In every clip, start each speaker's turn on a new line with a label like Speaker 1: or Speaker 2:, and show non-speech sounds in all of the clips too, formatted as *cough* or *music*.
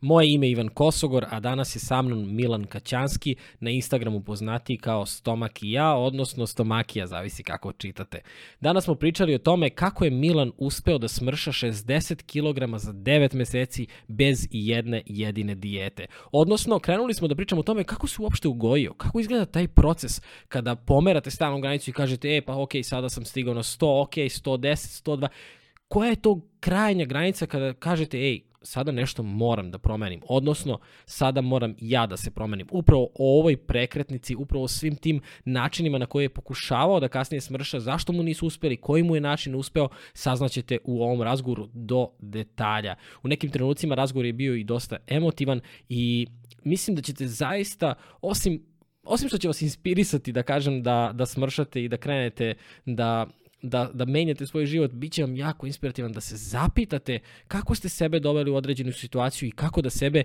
Speaker 1: Moje ime je Ivan Kosogor, a danas je sa mnom Milan Kaćanski, na Instagramu poznati kao Stomak i ja, odnosno Stomakija, zavisi kako čitate. Danas smo pričali o tome kako je Milan uspeo da smrša 60 kg za 9 meseci bez jedne jedine dijete. Odnosno, krenuli smo da pričamo o tome kako se uopšte ugojio, kako izgleda taj proces kada pomerate stalnu granicu i kažete, e pa ok, sada sam stigao na 100, ok, 110, 102, koja je to krajnja granica kada kažete, ej, sada nešto moram da promenim, odnosno sada moram ja da se promenim. Upravo o ovoj prekretnici, upravo o svim tim načinima na koje je pokušavao da kasnije smrša, zašto mu nisu uspeli, koji mu je način uspeo, saznaćete u ovom razgovoru do detalja. U nekim trenucima razgovor je bio i dosta emotivan i mislim da ćete zaista, osim osim što će vas inspirisati da kažem da, da smršate i da krenete da da, da menjate svoj život, bit će vam jako inspirativan da se zapitate kako ste sebe doveli u određenu situaciju i kako da sebe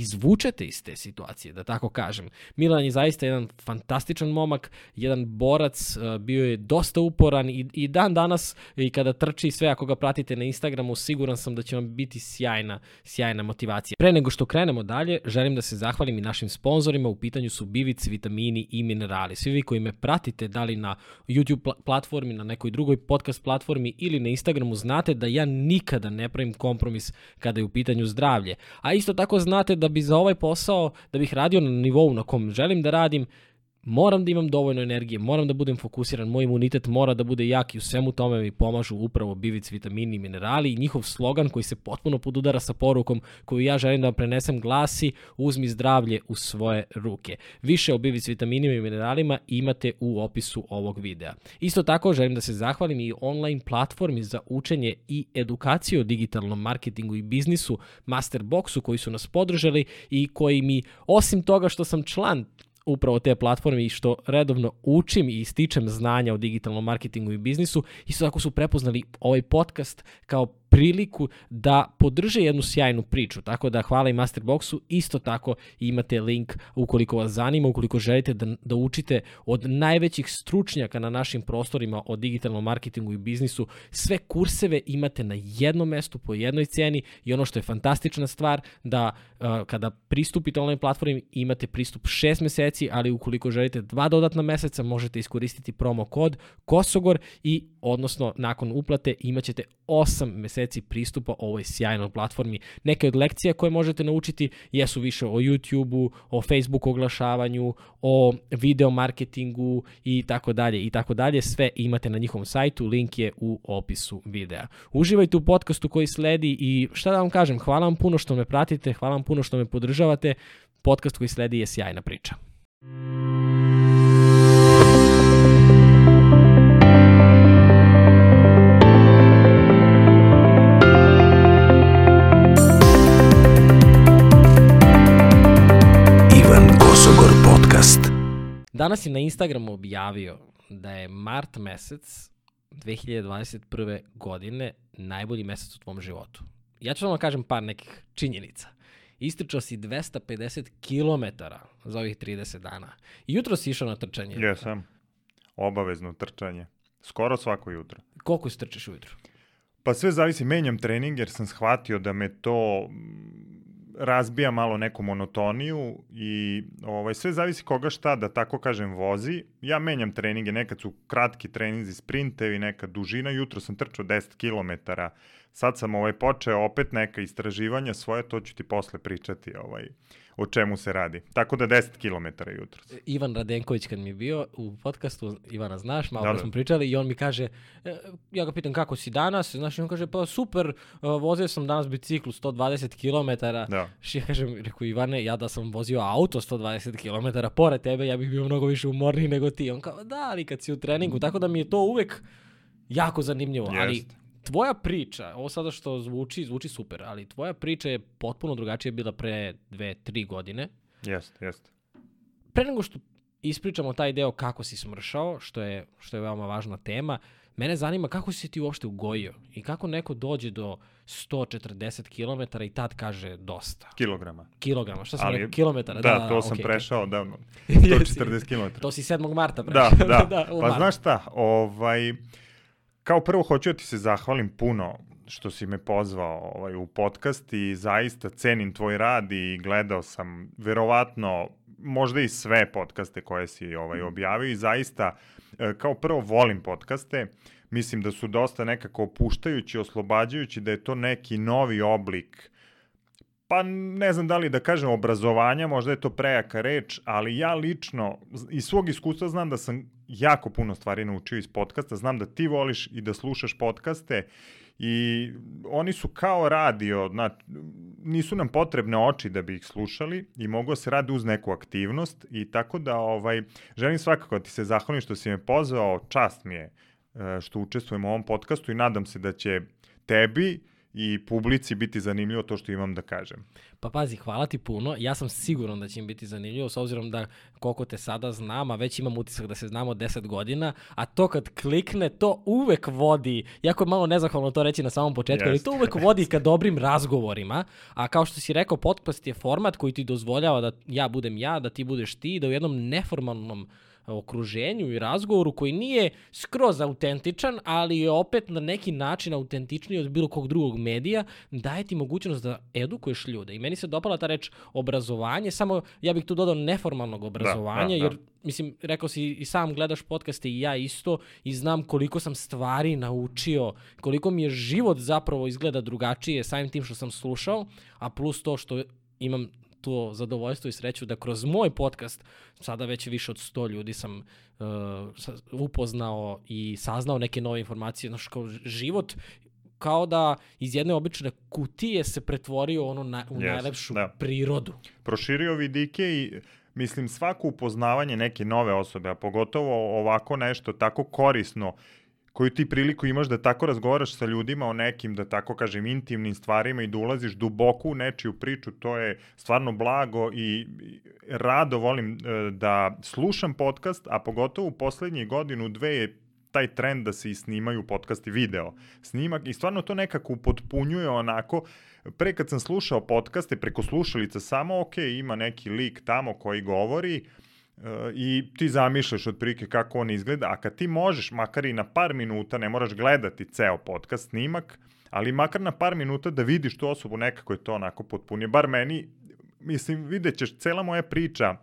Speaker 1: izvučete iz te situacije, da tako kažem. Milan je zaista jedan fantastičan momak, jedan borac, uh, bio je dosta uporan i, i dan danas i kada trči sve, ako ga pratite na Instagramu, siguran sam da će vam biti sjajna, sjajna motivacija. Pre nego što krenemo dalje, želim da se zahvalim i našim sponzorima, u pitanju su bivic, vitamini i minerali. Svi vi koji me pratite, da li na YouTube platformi, na nekoj drugoj podcast platformi ili na Instagramu, znate da ja nikada ne pravim kompromis kada je u pitanju zdravlje. A isto tako znate da da bi za ovaj posao, da bih radio na nivou na kom želim da radim, moram da imam dovoljno energije, moram da budem fokusiran, moj imunitet mora da bude jak i u svemu tome mi pomažu upravo bivic, vitamini i minerali i njihov slogan koji se potpuno podudara sa porukom koju ja želim da vam prenesem glasi uzmi zdravlje u svoje ruke. Više o bivic, vitaminima i mineralima imate u opisu ovog videa. Isto tako želim da se zahvalim i online platformi za učenje i edukaciju o digitalnom marketingu i biznisu Masterboxu koji su nas podržali i koji mi osim toga što sam član upravo te platforme i što redovno učim i stičem znanja o digitalnom marketingu i biznisu, isto tako su prepoznali ovaj podcast kao priliku da podrže jednu sjajnu priču. Tako da hvala i Masterboxu, isto tako imate link ukoliko vas zanima, ukoliko želite da, da učite od najvećih stručnjaka na našim prostorima o digitalnom marketingu i biznisu. Sve kurseve imate na jednom mestu po jednoj ceni i ono što je fantastična stvar da uh, kada pristupite online platformi imate pristup 6 meseci, ali ukoliko želite dva dodatna meseca možete iskoristiti promo kod Kosogor i odnosno nakon uplate imaćete 8 meseci pristupa ovoj sjajnoj platformi. Neke od lekcija koje možete naučiti jesu više o YouTube-u, o Facebook oglašavanju, o video marketingu i tako dalje i tako dalje. Sve imate na njihovom sajtu, link je u opisu videa. Uživajte u podcastu koji sledi i šta da vam kažem, hvala vam puno što me pratite, hvala vam puno što me podržavate. Podcast koji sledi je sjajna priča. Danas je na Instagramu objavio da je mart mesec 2021. godine najbolji mesec u tvom životu. Ja ću vam kažem par nekih činjenica. Istričao si 250 km za ovih 30 dana. Jutro si išao na trčanje.
Speaker 2: Jesam. Obavezno trčanje. Skoro svako jutro.
Speaker 1: Koliko si trčeš ujutro?
Speaker 2: Pa sve zavisi, menjam trening jer sam shvatio da me to razbija malo neku monotoniju i ovaj, sve zavisi koga šta, da tako kažem, vozi. Ja menjam treninge, nekad su kratki treninzi, sprintevi, neka dužina. Jutro sam trčao 10 km, sad sam ovaj, počeo opet neka istraživanja svoje, to ću ti posle pričati. Ovaj o čemu se radi. Tako da 10 km jutro.
Speaker 1: Ivan Radenković kad mi je bio u podcastu, Ivana znaš, malo da, smo pričali i on mi kaže, e, ja ga pitam kako si danas, znaš, i on kaže, pa super, e, vozio sam danas biciklu 120 km. Da. Ja kažem, reku Ivane, ja da sam vozio auto 120 km pored tebe, ja bih bio mnogo više umorniji nego ti. On kao, da, ali kad si u treningu, tako da mi je to uvek jako zanimljivo, Jest. ali tvoja priča, ovo sada što zvuči, zvuči super, ali tvoja priča je potpuno drugačija bila pre dve, tri godine.
Speaker 2: Jeste, jeste.
Speaker 1: Pre nego što ispričamo taj deo kako si smršao, što je, što je veoma važna tema, mene zanima kako si ti uopšte ugojio i kako neko dođe do 140 km i tad kaže dosta.
Speaker 2: Kilograma.
Speaker 1: Kilograma, šta sam rekao? Kilometara?
Speaker 2: Da, da, da to okay, sam prešao davno. 140 km.
Speaker 1: to si 7. marta
Speaker 2: prešao. Da, *laughs* da. da pa znaš šta, ovaj, kao prvo hoću da ti se zahvalim puno što si me pozvao ovaj, u podcast i zaista cenim tvoj rad i gledao sam verovatno možda i sve podcaste koje si ovaj, objavio i zaista e, kao prvo volim podcaste, mislim da su dosta nekako opuštajući, oslobađajući, da je to neki novi oblik pa ne znam da li da kažem obrazovanja, možda je to prejaka reč, ali ja lično iz svog iskustva znam da sam jako puno stvari naučio iz podcasta, znam da ti voliš i da slušaš podcaste i oni su kao radio, znači, nisu nam potrebne oči da bi ih slušali i mogu se radi uz neku aktivnost i tako da ovaj, želim svakako da ti se zahvalim što si me pozvao, čast mi je e, što učestvujem u ovom podcastu i nadam se da će tebi i publici biti zanimljivo to što imam da kažem.
Speaker 1: Pa pazi, hvala ti puno. Ja sam siguran da će im biti zanimljivo, s obzirom da koliko te sada znam, a već imam utisak da se znamo 10 godina, a to kad klikne, to uvek vodi, jako je malo nezahvalno to reći na samom početku, yes. ali to uvek vodi ka *laughs* dobrim razgovorima, a kao što si rekao, podcast je format koji ti dozvoljava da ja budem ja, da ti budeš ti, da u jednom neformalnom uh, okruženju i razgovoru koji nije skroz autentičan, ali je opet na neki način autentičniji od bilo kog drugog medija, daje ti mogućnost da edukuješ ljude. I meni se dopala ta reč obrazovanje, samo ja bih tu dodao neformalnog obrazovanja, da, da, da. jer mislim, rekao si i sam gledaš podcaste i ja isto i znam koliko sam stvari naučio, koliko mi je život zapravo izgleda drugačije samim tim što sam slušao, a plus to što imam to zadovoljstvo i sreću da kroz moj podcast, sada već više od 100 ljudi sam uh, upoznao i saznao neke nove informacije, znaš, kao život kao da iz jedne obične kutije se pretvorio ono na, u yes, najlepšu da. prirodu.
Speaker 2: Proširio vidike i mislim svako upoznavanje neke nove osobe, a pogotovo ovako nešto tako korisno koju ti priliku imaš da tako razgovaraš sa ljudima o nekim, da tako kažem, intimnim stvarima i da ulaziš duboko u nečiju priču, to je stvarno blago i rado volim e, da slušam podcast, a pogotovo u poslednje godinu, dve je taj trend da se i snimaju podcast i video snimak i stvarno to nekako upotpunjuje onako. Pre kad sam slušao podcaste preko slušalica samo ok, ima neki lik tamo koji govori i ti zamišljaš otprilike kako on izgleda, a kad ti možeš, makar i na par minuta, ne moraš gledati ceo podcast snimak, ali makar na par minuta da vidiš tu osobu, nekako je to onako potpunije. Bar meni, mislim, vidjet ćeš, cela moja priča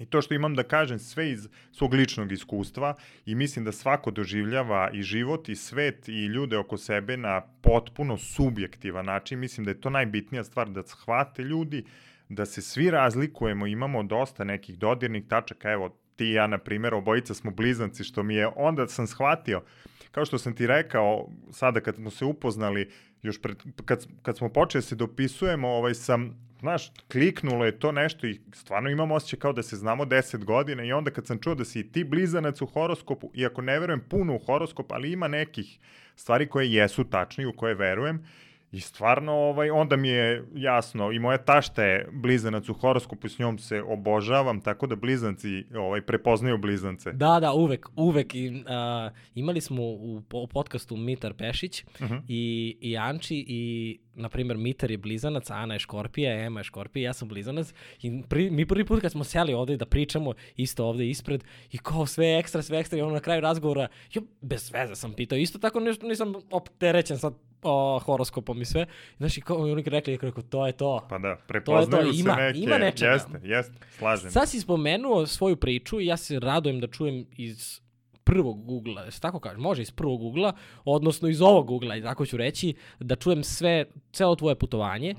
Speaker 2: I to što imam da kažem sve iz svog ličnog iskustva i mislim da svako doživljava i život i svet i ljude oko sebe na potpuno subjektivan način. Mislim da je to najbitnija stvar da shvate ljudi da se svi razlikujemo, imamo dosta nekih dodirnih tačaka, evo ti i ja, na primjer, obojica smo blizanci, što mi je, onda sam shvatio, kao što sam ti rekao, sada kad smo se upoznali, još pred, kad, kad smo počeli da se dopisujemo, ovaj, sam, znaš, kliknulo je to nešto i stvarno imam osjećaj kao da se znamo 10 godina i onda kad sam čuo da si ti blizanac u horoskopu, iako ne verujem puno u horoskop, ali ima nekih stvari koje jesu tačne i u koje verujem, I stvarno, ovaj, onda mi je jasno, i moja tašta je blizanac u horoskopu, s njom se obožavam, tako da blizanci ovaj, prepoznaju blizance.
Speaker 1: Da, da, uvek, uvek. I, uh, imali smo u, u podcastu Mitar Pešić uh mhm. -huh. i, i Anči i na primjer, Mitar je blizanac, Ana je škorpija, Ema je škorpija, ja sam blizanac i pri, mi prvi put kad smo seli ovde da pričamo, isto ovde ispred, i kao sve ekstra, sve ekstra, i ono na kraju razgovora, jo, bez veze sam pitao, isto tako nešto nisam opterećen sad o, horoskopom i sve. Znaš, i kao, oni rekli, rekao, to je to.
Speaker 2: Pa da, prepoznaju to to. se ima, neke. Ima nečega. Jeste, jeste, slažem.
Speaker 1: Sad si spomenuo svoju priču i ja se radujem da čujem iz prvog ugla, se tako kaže, može iz prvog ugla, odnosno iz ovog ugla, tako ću reći, da čujem sve, celo tvoje putovanje.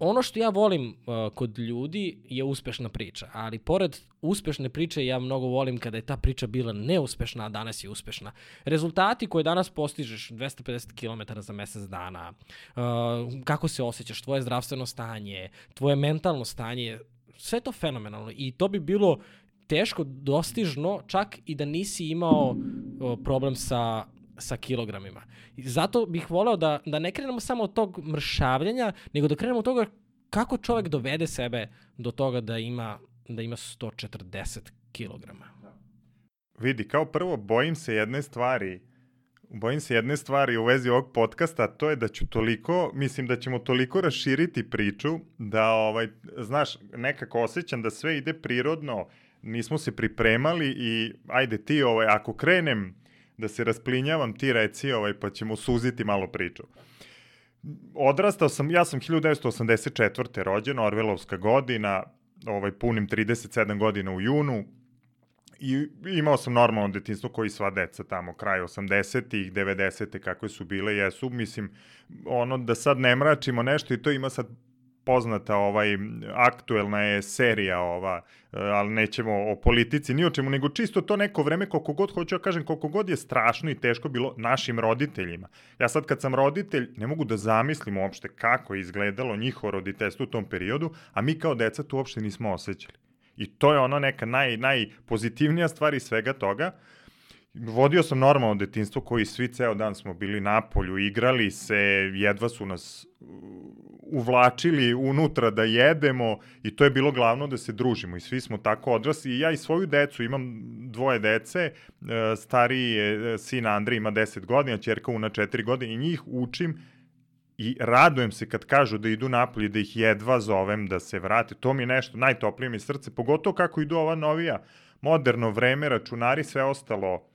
Speaker 1: Ono što ja volim uh, kod ljudi je uspešna priča, ali pored uspešne priče ja mnogo volim kada je ta priča bila neuspešna, a danas je uspešna. Rezultati koje danas postižeš, 250 km za mesec dana, uh, kako se osjećaš, tvoje zdravstveno stanje, tvoje mentalno stanje, sve to fenomenalno i to bi bilo teško dostižno čak i da nisi imao problem sa sa kilogramima. I zato bih voleo da, da ne krenemo samo od tog mršavljenja, nego da krenemo od toga kako čovek dovede sebe do toga da ima, da ima 140 kilograma.
Speaker 2: Vidi, kao prvo, bojim se jedne stvari, bojim se jedne stvari u vezi ovog podcasta, to je da ću toliko, mislim da ćemo toliko raširiti priču, da, ovaj, znaš, nekako osjećam da sve ide prirodno, nismo se pripremali i ajde ti, ovaj, ako krenem da se rasplinjavam, ti reci, ovaj, pa ćemo suziti malo priču. odrastao sam, ja sam 1984. rođen, Orvelovska godina, ovaj, punim 37 godina u junu, i imao sam normalno detinstvo koji sva deca tamo, kraj 80-ih, 90-te, kakve su bile, jesu, mislim, ono da sad ne mračimo nešto i to ima sad poznata ovaj aktuelna je serija ova, eh, ali nećemo o politici ni o čemu, nego čisto to neko vreme koliko god hoću da kažem koliko god je strašno i teško bilo našim roditeljima. Ja sad kad sam roditelj ne mogu da zamislim uopšte kako je izgledalo njihovo roditeljstvo u tom periodu, a mi kao deca to uopšte nismo osjećali. I to je ono neka naj, najpozitivnija stvar iz svega toga. Vodio sam normalno detinstvo koji svi ceo dan smo bili na polju, igrali se, jedva su nas uh, uvlačili unutra da jedemo i to je bilo glavno da se družimo i svi smo tako odrasli i ja i svoju decu, imam dvoje dece, uh, stariji je uh, sin Andrej ima 10 godina, čerka Una 4 godine i njih učim i radujem se kad kažu da idu napolje, da ih jedva zovem da se vrate. To mi je nešto, najtoplije mi srce, pogotovo kako idu ova novija, moderno vreme, računari, sve ostalo,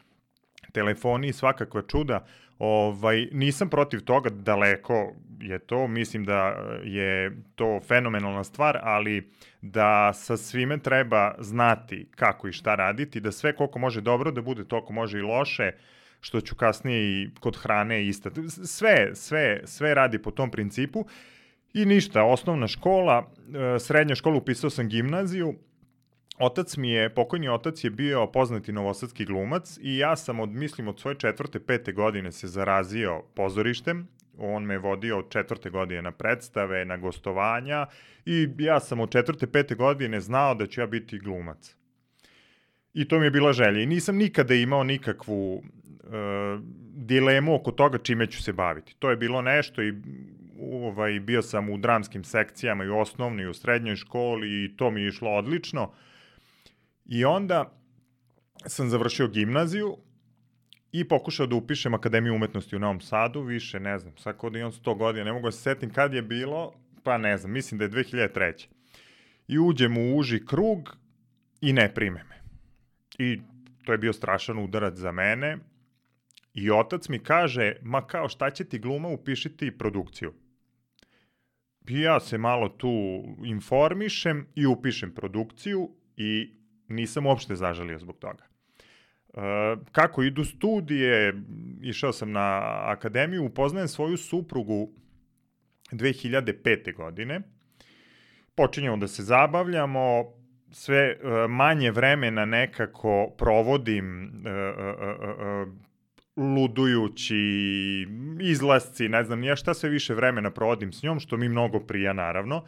Speaker 2: telefoni i svakakva čuda. Ovaj, nisam protiv toga, daleko je to, mislim da je to fenomenalna stvar, ali da sa svime treba znati kako i šta raditi, da sve koliko može dobro da bude, toliko može i loše, što ću kasnije i kod hrane ista. Sve, sve, sve radi po tom principu. I ništa, osnovna škola, e, srednja škola, upisao sam gimnaziju, Otac mi je, pokojni otac je bio poznati novosadski glumac i ja sam od, mislim, od svoje četvrte, pete godine se zarazio pozorištem. On me vodio od četvrte godine na predstave, na gostovanja i ja sam od četvrte, pete godine znao da ću ja biti glumac. I to mi je bila želja. I nisam nikada imao nikakvu uh, dilemu oko toga čime ću se baviti. To je bilo nešto i ovaj, bio sam u dramskim sekcijama i u osnovnoj i u srednjoj školi i to mi je išlo odlično. I onda sam završio gimnaziju i pokušao da upišem Akademiju umetnosti u Novom Sadu, više ne znam, sad kod imam 100 godina, ne mogu da se setim kad je bilo, pa ne znam, mislim da je 2003. I uđem u uži krug i ne prime me. I to je bio strašan udarac za mene, I otac mi kaže, ma kao šta će ti gluma, upišiti produkciju. I ja se malo tu informišem i upišem produkciju i nisam uopšte zažalio zbog toga. E, kako idu studije, išao sam na akademiju, upoznajem svoju suprugu 2005. godine. Počinjamo da se zabavljamo, sve e, manje vremena nekako provodim e, ludujući, izlasci, ne znam nija šta sve više vremena provodim s njom, što mi mnogo prija naravno.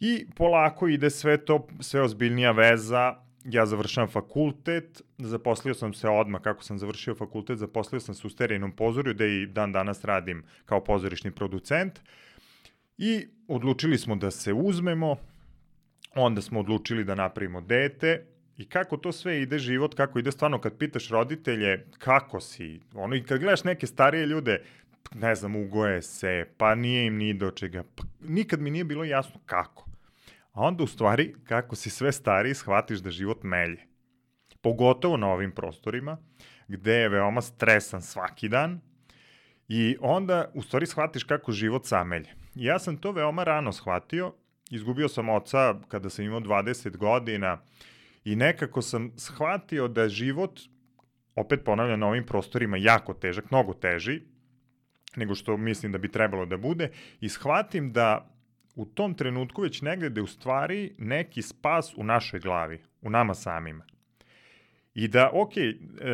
Speaker 2: I polako ide sve to, sve ozbiljnija veza, ja završavam fakultet, zaposlio sam se odmah kako sam završio fakultet, zaposlio sam se u sterijnom pozorju da i dan danas radim kao pozorišni producent i odlučili smo da se uzmemo, onda smo odlučili da napravimo dete I kako to sve ide život, kako ide stvarno kad pitaš roditelje kako si, ono i kad gledaš neke starije ljude, ne znam, ugoje se, pa nije im ni do čega, pa nikad mi nije bilo jasno kako. A onda u stvari, kako si sve stariji, shvatiš da život melje. Pogotovo na ovim prostorima, gde je veoma stresan svaki dan, i onda u stvari shvatiš kako život samelje. Ja sam to veoma rano shvatio, izgubio sam oca kada sam imao 20 godina, I nekako sam shvatio da život, opet ponavljam na ovim prostorima, jako težak, mnogo teži, nego što mislim da bi trebalo da bude, i shvatim da u tom trenutku već negde da je u stvari neki spas u našoj glavi, u nama samima. I da, ok,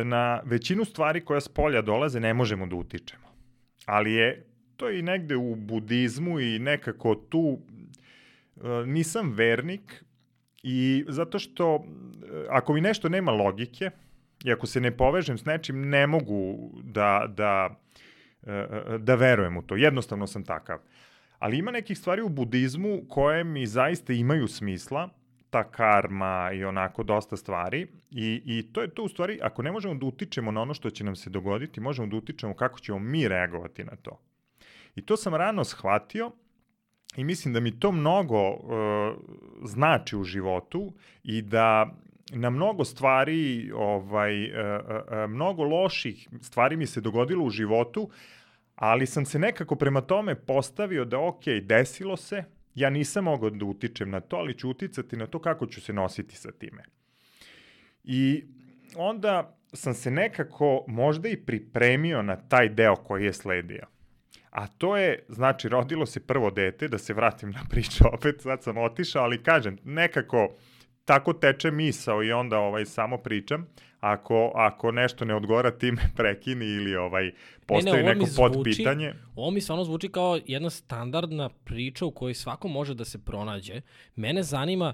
Speaker 2: na većinu stvari koja s polja dolaze ne možemo da utičemo. Ali je to i negde u budizmu i nekako tu e, nisam vernik, I zato što e, ako mi nešto nema logike i ako se ne povežem s nečim, ne mogu da, da, e, e, da verujem u to. Jednostavno sam takav. Ali ima nekih stvari u budizmu koje mi zaista imaju smisla, ta karma i onako dosta stvari i, i to je to u stvari, ako ne možemo da utičemo na ono što će nam se dogoditi, možemo da utičemo kako ćemo mi reagovati na to. I to sam rano shvatio i mislim da mi to mnogo uh, znači u životu i da na mnogo stvari, ovaj, uh, uh, mnogo loših stvari mi se dogodilo u životu, Ali sam se nekako prema tome postavio da ok, desilo se, ja nisam mogao da utičem na to, ali ću uticati na to kako ću se nositi sa time. I onda sam se nekako možda i pripremio na taj deo koji je sledio. A to je, znači, rodilo se prvo dete, da se vratim na priču opet, sad sam otišao, ali kažem, nekako tako teče misao i onda ovaj samo pričam. Ako, ako nešto ne odgovara ti me prekini ili ovaj postoji ne, ne, neko zvuči, podpitanje.
Speaker 1: Ovo mi stvarno zvuči kao jedna standardna priča u kojoj svako može da se pronađe. Mene zanima,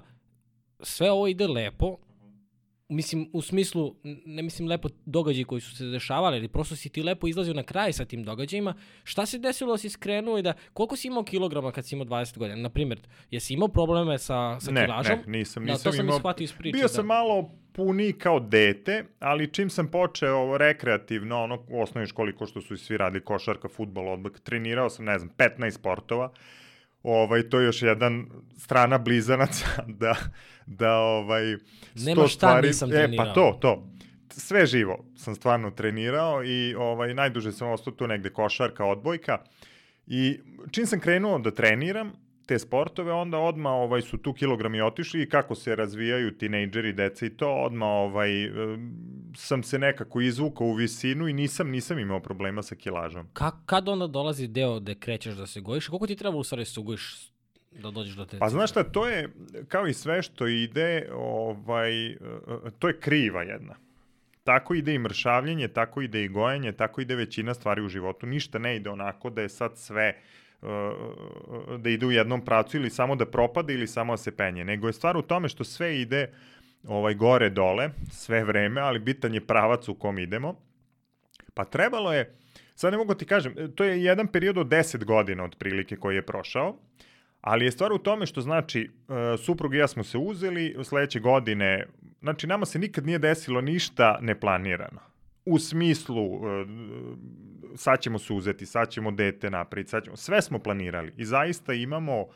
Speaker 1: sve ovo ide lepo, mislim, u smislu, ne mislim lepo događaji koji su se dešavali, ali prosto si ti lepo izlazio na kraj sa tim događajima. Šta se desilo da si skrenuo i da, koliko si imao kilograma kad si imao 20 godina? Naprimjer, jesi imao probleme sa, sa
Speaker 2: ne,
Speaker 1: kilažom?
Speaker 2: Ne, nisam,
Speaker 1: da,
Speaker 2: nisam
Speaker 1: to sam
Speaker 2: imao.
Speaker 1: shvatio iz priče.
Speaker 2: Bio
Speaker 1: da.
Speaker 2: sam malo puni kao dete, ali čim sam počeo rekreativno, ono u osnovnoj školi ko što su i svi radili košarka, futbol, odbak, trenirao sam, ne znam, 15 sportova. Ovaj, to je još jedan strana blizanaca *laughs* da, da ovaj,
Speaker 1: Nema šta stvari, nisam trenirao.
Speaker 2: E, pa to, to. Sve živo sam stvarno trenirao i ovaj, najduže sam ostao tu negde košarka, odbojka. I čim sam krenuo da treniram, te sportove, onda odma ovaj su tu kilogrami otišli i kako se razvijaju tinejdžeri, deca i to, odma ovaj sam se nekako izvukao u visinu i nisam nisam imao problema sa kilažom.
Speaker 1: Ka, kad onda dolazi deo da krećeš da se gojiš? Koliko ti treba u stvari da se gojiš da dođeš do te
Speaker 2: Pa znaš šta, to je kao i sve što ide, ovaj, to je kriva jedna. Tako ide i mršavljenje, tako ide i gojenje, tako ide većina stvari u životu. Ništa ne ide onako da je sad sve uh, da ide u jednom pracu ili samo da propade ili samo da se penje, nego je stvar u tome što sve ide ovaj gore dole sve vreme, ali bitan je pravac u kom idemo. Pa trebalo je, sad ne mogu ti kažem, to je jedan period od 10 godina otprilike koji je prošao, ali je stvar u tome što znači, uh, suprug i ja smo se uzeli, sledeće godine, znači nama se nikad nije desilo ništa neplanirano u smislu uh, sad ćemo se uzeti, sad ćemo dete napraviti, sad ćemo, sve smo planirali i zaista imamo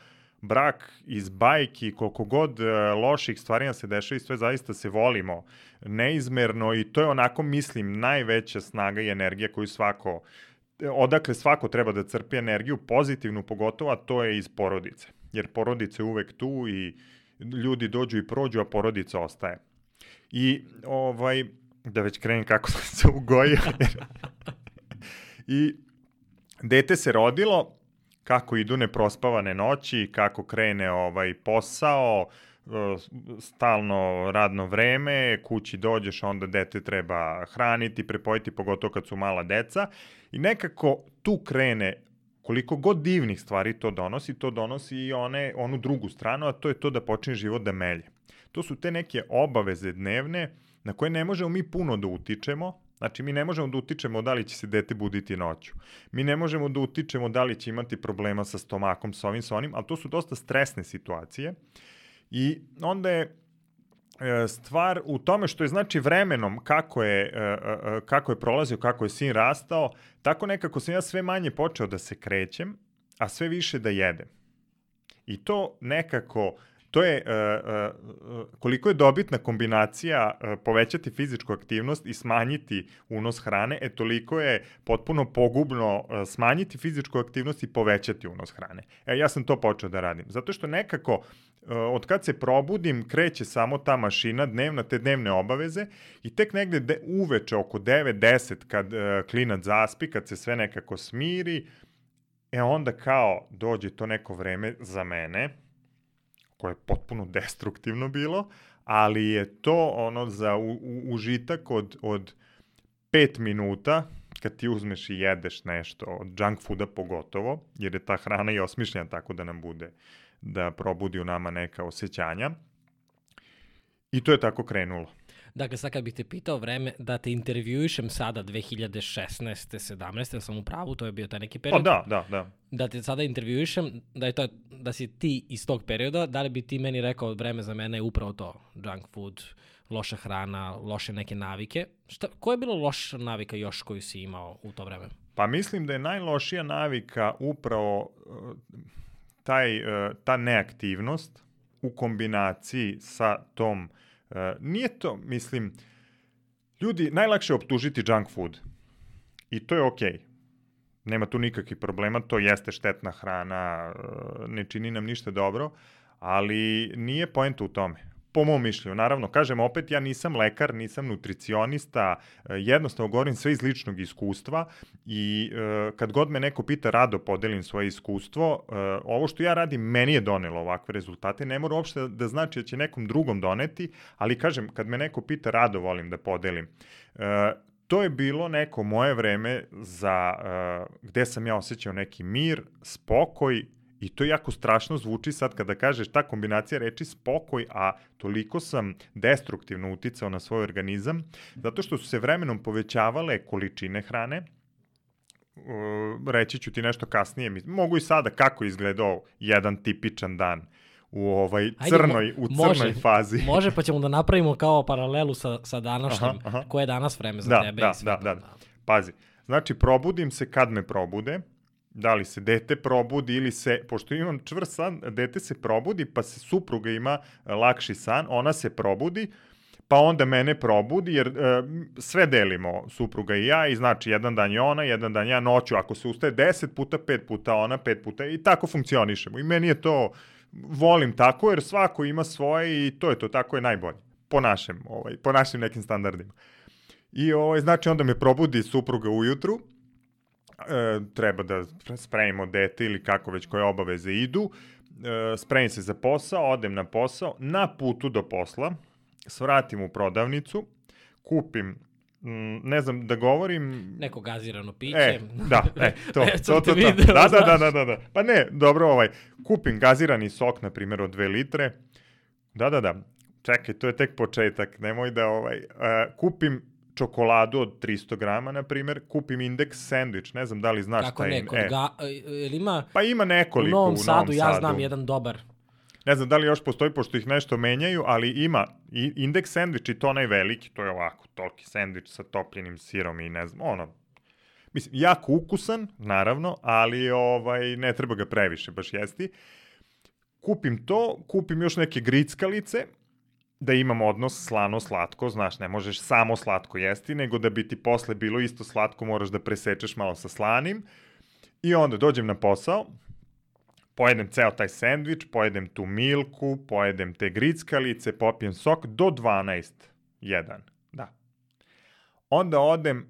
Speaker 2: brak iz bajki, koliko god uh, loših stvari nam se dešava i sve zaista se volimo neizmerno i to je onako, mislim, najveća snaga i energija koju svako, odakle svako treba da crpi energiju, pozitivnu pogotovo, a to je iz porodice. Jer porodica je uvek tu i ljudi dođu i prođu, a porodica ostaje. I ovaj, da već krenem kako sam se ugojio. I dete se rodilo, kako idu neprospavane noći, kako krene ovaj posao, e, stalno radno vreme, kući dođeš, onda dete treba hraniti, prepojiti, pogotovo kad su mala deca. I nekako tu krene koliko god divnih stvari to donosi, to donosi i one, onu drugu stranu, a to je to da počne život da melje. To su te neke obaveze dnevne, na koje ne možemo mi puno da utičemo, Znači, mi ne možemo da utičemo da li će se dete buditi noću. Mi ne možemo da utičemo da li će imati problema sa stomakom, sa ovim, sa onim, ali to su dosta stresne situacije. I onda je e, stvar u tome što je znači vremenom kako je, e, e, kako je prolazio, kako je sin rastao, tako nekako sam ja sve manje počeo da se krećem, a sve više da jedem. I to nekako to je uh, uh, koliko je dobitna kombinacija uh, povećati fizičku aktivnost i smanjiti unos hrane, e toliko je potpuno pogubno smanjiti fizičku aktivnost i povećati unos hrane. E, ja sam to počeo da radim. Zato što nekako od kad se probudim kreće samo ta mašina dnevna, te dnevne obaveze i tek negde de, uveče oko 9-10 kad uh, klinac zaspi, kad se sve nekako smiri, e onda kao dođe to neko vreme za mene, koje je potpuno destruktivno bilo, ali je to ono za u, u, užitak od, od pet minuta, kad ti uzmeš i jedeš nešto, od junk fooda pogotovo, jer je ta hrana i osmišljena tako da nam bude, da probudi u nama neka osjećanja. I to je tako krenulo.
Speaker 1: Dakle, sad kad bih te pitao vreme da te intervjuišem sada 2016. 17. da sam u pravu, to je bio taj neki period.
Speaker 2: Pa da, da, da.
Speaker 1: Da te sada intervjuišem, da, je to, da si ti iz tog perioda, da li bi ti meni rekao vreme za mene je upravo to, junk food, loša hrana, loše neke navike. Šta, koja je bila loša navika još koju si imao u to vreme?
Speaker 2: Pa mislim da je najlošija navika upravo uh, taj, uh, ta neaktivnost u kombinaciji sa tom nije to, mislim, ljudi, najlakše je optužiti junk food. I to je okej. Okay. nema tu nikakvih problema, to jeste štetna hrana, ne čini nam ništa dobro, ali nije poenta u tome po mom mišlju. Naravno, kažem opet, ja nisam lekar, nisam nutricionista, e, jednostavno govorim sve iz ličnog iskustva i e, kad god me neko pita rado podelim svoje iskustvo, e, ovo što ja radim meni je donelo ovakve rezultate, ne mora uopšte da znači da će nekom drugom doneti, ali kažem, kad me neko pita rado volim da podelim. To je bilo neko moje vreme za, gde sam ja osjećao neki mir, spokoj, I to jako strašno zvuči sad kada kažeš ta kombinacija reči spokoj, a toliko sam destruktivno uticao na svoj organizam, zato što su se vremenom povećavale količine hrane, reći ću ti nešto kasnije, mogu i sada kako izgledao jedan tipičan dan u ovaj crnoj, Ajde, mo, u crnoj može, fazi.
Speaker 1: Može, pa ćemo da napravimo kao paralelu sa, sa današnjim, aha, aha. koje je danas vreme za
Speaker 2: da,
Speaker 1: tebe.
Speaker 2: Da,
Speaker 1: i
Speaker 2: da, da, da. Pazi, znači probudim se kad me probude, da li se dete probudi ili se, pošto imam čvrst san, dete se probudi, pa se supruga ima e, lakši san, ona se probudi, pa onda mene probudi, jer e, sve delimo, supruga i ja, i znači jedan dan je ona, jedan dan ja noću, ako se ustaje 10 puta, 5 puta ona, 5 puta, i tako funkcionišemo. I meni je to, volim tako, jer svako ima svoje i to je to, tako je najbolje, po našem, ovaj, po našim nekim standardima. I ovaj, znači onda me probudi supruga ujutru, e, treba da spremimo dete ili kako već koje obaveze idu, e, spremim se za posao, odem na posao, na putu do posla, svratim u prodavnicu, kupim ne znam da govorim...
Speaker 1: Neko gazirano piće.
Speaker 2: E, da, e, *laughs* to, e, to, to, to, video, da, da, da, da, da, da. Pa ne, dobro, ovaj, kupim gazirani sok, na primjer, od 2 litre. Da, da, da. Čekaj, to je tek početak. Nemoj da, ovaj, uh, kupim čokoladu od 300 grama, na primer, kupim indeks sandvič, ne znam da li znaš
Speaker 1: Kako
Speaker 2: taj...
Speaker 1: neko? E. Ga, ili ima...
Speaker 2: Pa ima nekoliko
Speaker 1: u Novom, u Novom Sadu. Ja znam jedan dobar.
Speaker 2: Ne znam da li još postoji, pošto ih nešto menjaju, ali ima i indeks sandvič i to najveliki, to je ovako, toliki sandvič sa topljenim sirom i ne znam, ono, mislim, jako ukusan, naravno, ali ovaj, ne treba ga previše baš jesti. Kupim to, kupim još neke grickalice, da imam odnos slano-slatko, znaš, ne možeš samo slatko jesti, nego da bi ti posle bilo isto slatko, moraš da presečeš malo sa slanim. I onda dođem na posao, pojedem ceo taj sendvič, pojedem tu milku, pojedem te grickalice, popijem sok do 12, jedan, da. Onda odem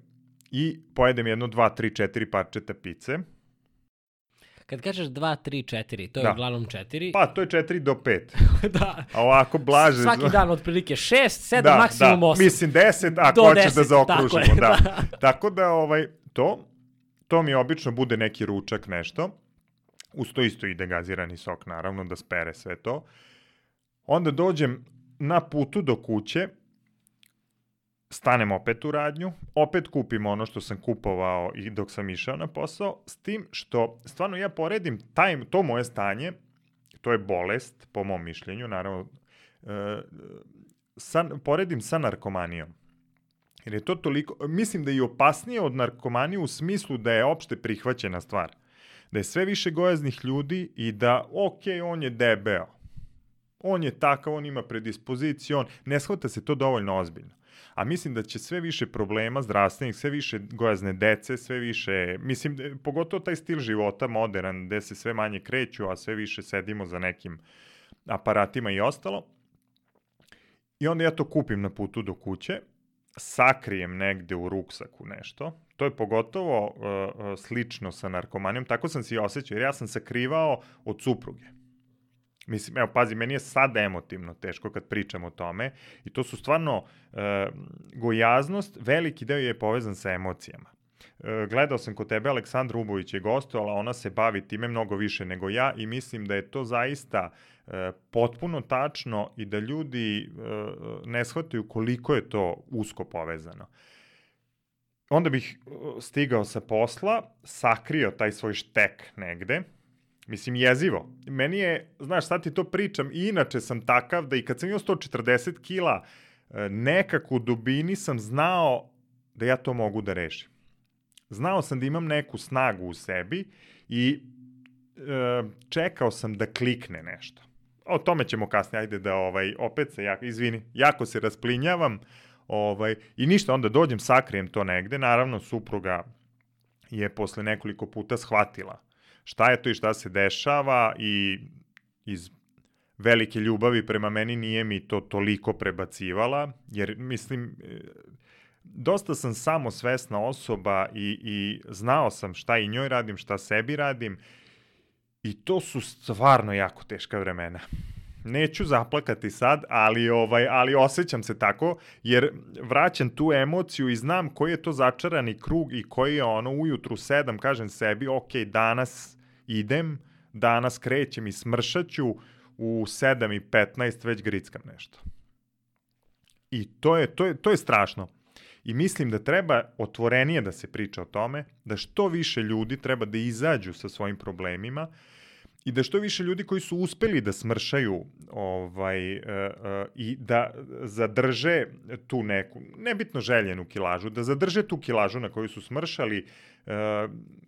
Speaker 2: i pojedem jedno, dva, tri, četiri parčeta pice,
Speaker 1: Kad kažeš 2, 3, 4, to je da. uglavnom 4.
Speaker 2: Pa, to je 4 do 5. *laughs* da. A ovako blaže.
Speaker 1: Svaki dan otprilike 6, 7, da, maksimum da. 8.
Speaker 2: Mislim 10, ako hoćeš da zaokružimo. Tako, je, da. da. Tako da, ovaj, to, to mi obično bude neki ručak, nešto. Uz to isto ide gazirani sok, naravno, da spere sve to. Onda dođem na putu do kuće, stanem opet u radnju, opet kupim ono što sam kupovao i dok sam išao na posao, s tim što stvarno ja poredim taj, to moje stanje, to je bolest, po mom mišljenju, naravno, e, sa, poredim sa narkomanijom. Jer je to toliko, mislim da je opasnije od narkomanije u smislu da je opšte prihvaćena stvar. Da je sve više gojaznih ljudi i da, ok, on je debeo. On je takav, on ima predispoziciju, on ne shvata se to dovoljno ozbiljno a mislim da će sve više problema zdravstvenih, sve više gojazne dece, sve više, mislim, e, pogotovo taj stil života modern, gde se sve manje kreću, a sve više sedimo za nekim aparatima i ostalo. I onda ja to kupim na putu do kuće, sakrijem negde u ruksaku nešto. To je pogotovo uh, slično sa narkomanijom, tako sam se i osjećao, jer ja sam sakrivao od supruge. Mislim, evo, pazi, meni je sad emotivno teško kad pričam o tome i to su stvarno, e, gojaznost, veliki deo je povezan sa emocijama. E, gledao sam kod tebe, Aleksandra Ubović je gostovala, ona se bavi time mnogo više nego ja i mislim da je to zaista e, potpuno tačno i da ljudi e, ne shvataju koliko je to usko povezano. Onda bih stigao sa posla, sakrio taj svoj štek negde, Mislim, jezivo. Meni je, znaš, sad ti to pričam, i inače sam takav da i kad sam imao 140 kila, e, nekako u dubini sam znao da ja to mogu da rešim. Znao sam da imam neku snagu u sebi i e, čekao sam da klikne nešto. O tome ćemo kasnije, ajde da ovaj, opet se, jako, izvini, jako se rasplinjavam, ovaj, i ništa, onda dođem, sakrijem to negde, naravno supruga je posle nekoliko puta shvatila šta je to i šta se dešava i iz velike ljubavi prema meni nije mi to toliko prebacivala, jer mislim, e, dosta sam samo svesna osoba i, i znao sam šta i njoj radim, šta sebi radim i to su stvarno jako teška vremena. Neću zaplakati sad, ali ovaj ali osjećam se tako jer vraćam tu emociju i znam koji je to začarani krug i koji je ono ujutru 7 kažem sebi, ok, danas idem, danas krećem i smršaću, u 7 i 15 već grickam nešto. I to je, to je, to je strašno. I mislim da treba otvorenije da se priča o tome, da što više ljudi treba da izađu sa svojim problemima, i da što više ljudi koji su uspeli da smršaju ovaj, uh, uh, i da zadrže tu neku, nebitno željenu kilažu, da zadrže tu kilažu na koju su smršali, uh,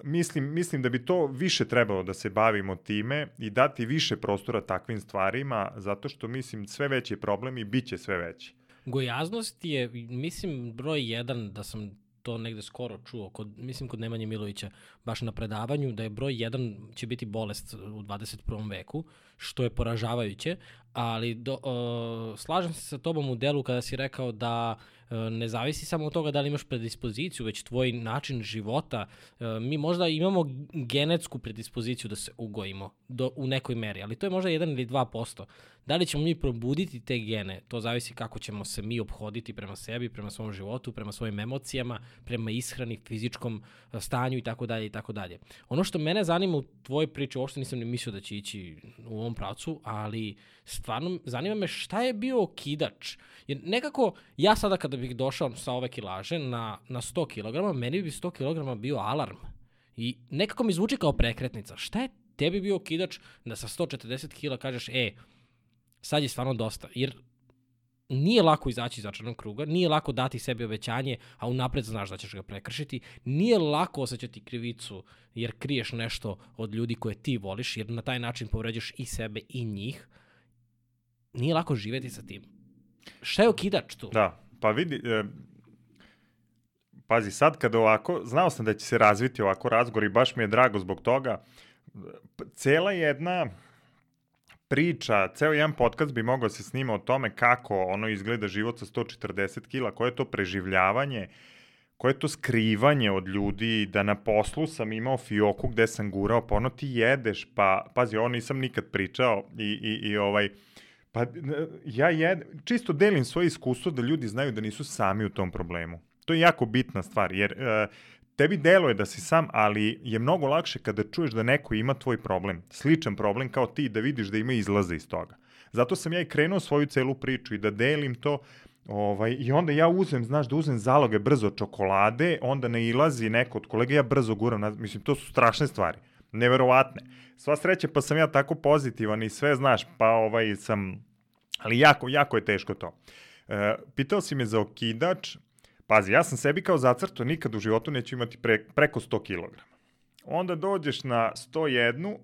Speaker 2: mislim, mislim da bi to više trebalo da se bavimo time i dati više prostora takvim stvarima, zato što mislim sve veći problem i bit će sve veći.
Speaker 1: Gojaznost je, mislim, broj jedan da sam to negde skoro čuo, kod, mislim kod Nemanje Milovića, baš na predavanju, da je broj 1 će biti bolest u 21. veku, što je poražavajuće, ali do, uh, slažem se sa tobom u delu kada si rekao da uh, ne zavisi samo od toga da li imaš predispoziciju, već tvoj način života. Uh, mi možda imamo genetsku predispoziciju da se ugojimo do, u nekoj meri, ali to je možda 1 ili 2%. Da li ćemo mi probuditi te gene, to zavisi kako ćemo se mi obhoditi prema sebi, prema svom životu, prema svojim emocijama, prema ishrani, fizičkom stanju i tako dalje i tako dalje. Ono što mene zanima u tvojoj priči, uopšte nisam ni mislio da će ići u ovom pravcu, ali stvarno zanima me šta je bio okidač. Jer nekako, ja sada kada bih došao sa ove kilaže na, na 100 kg, meni bi 100 kg bio alarm. I nekako mi zvuči kao prekretnica. Šta je tebi bio okidač da sa 140 kg kažeš, e, sad je stvarno dosta. Jer nije lako izaći iz začarnog kruga, nije lako dati sebi obećanje, a unapred znaš da ćeš ga prekršiti, nije lako osjećati krivicu jer kriješ nešto od ljudi koje ti voliš, jer na taj način povređaš i sebe i njih. Nije lako živeti sa tim. Šta je okidač tu?
Speaker 2: Da, pa vidi, e, pazi, sad kada ovako, znao sam da će se razviti ovako razgovor i baš mi je drago zbog toga, cela jedna priča, ceo jedan podcast bi mogao se snima o tome kako ono izgleda život sa 140 kila, koje je to preživljavanje, koje je to skrivanje od ljudi, da na poslu sam imao fioku gde sam gurao, pa ono ti jedeš, pa, pazi, ovo nisam nikad pričao i, i, i ovaj, pa ja jed, čisto delim svoje iskustvo da ljudi znaju da nisu sami u tom problemu. To je jako bitna stvar, jer uh, tebi deluje da si sam, ali je mnogo lakše kada čuješ da neko ima tvoj problem, sličan problem kao ti, da vidiš da ima izlaza iz toga. Zato sam ja i krenuo svoju celu priču i da delim to, Ovaj, I onda ja uzem, znaš, da uzem zaloge brzo čokolade, onda ne ilazi neko od kolega, ja brzo guram, na, mislim, to su strašne stvari, neverovatne. Sva sreća, pa sam ja tako pozitivan i sve, znaš, pa ovaj sam, ali jako, jako je teško to. E, pitao si me za okidač, Pazi, ja sam sebi kao zacrto nikad u životu neću imati pre, preko 100 kg. Onda dođeš na 101,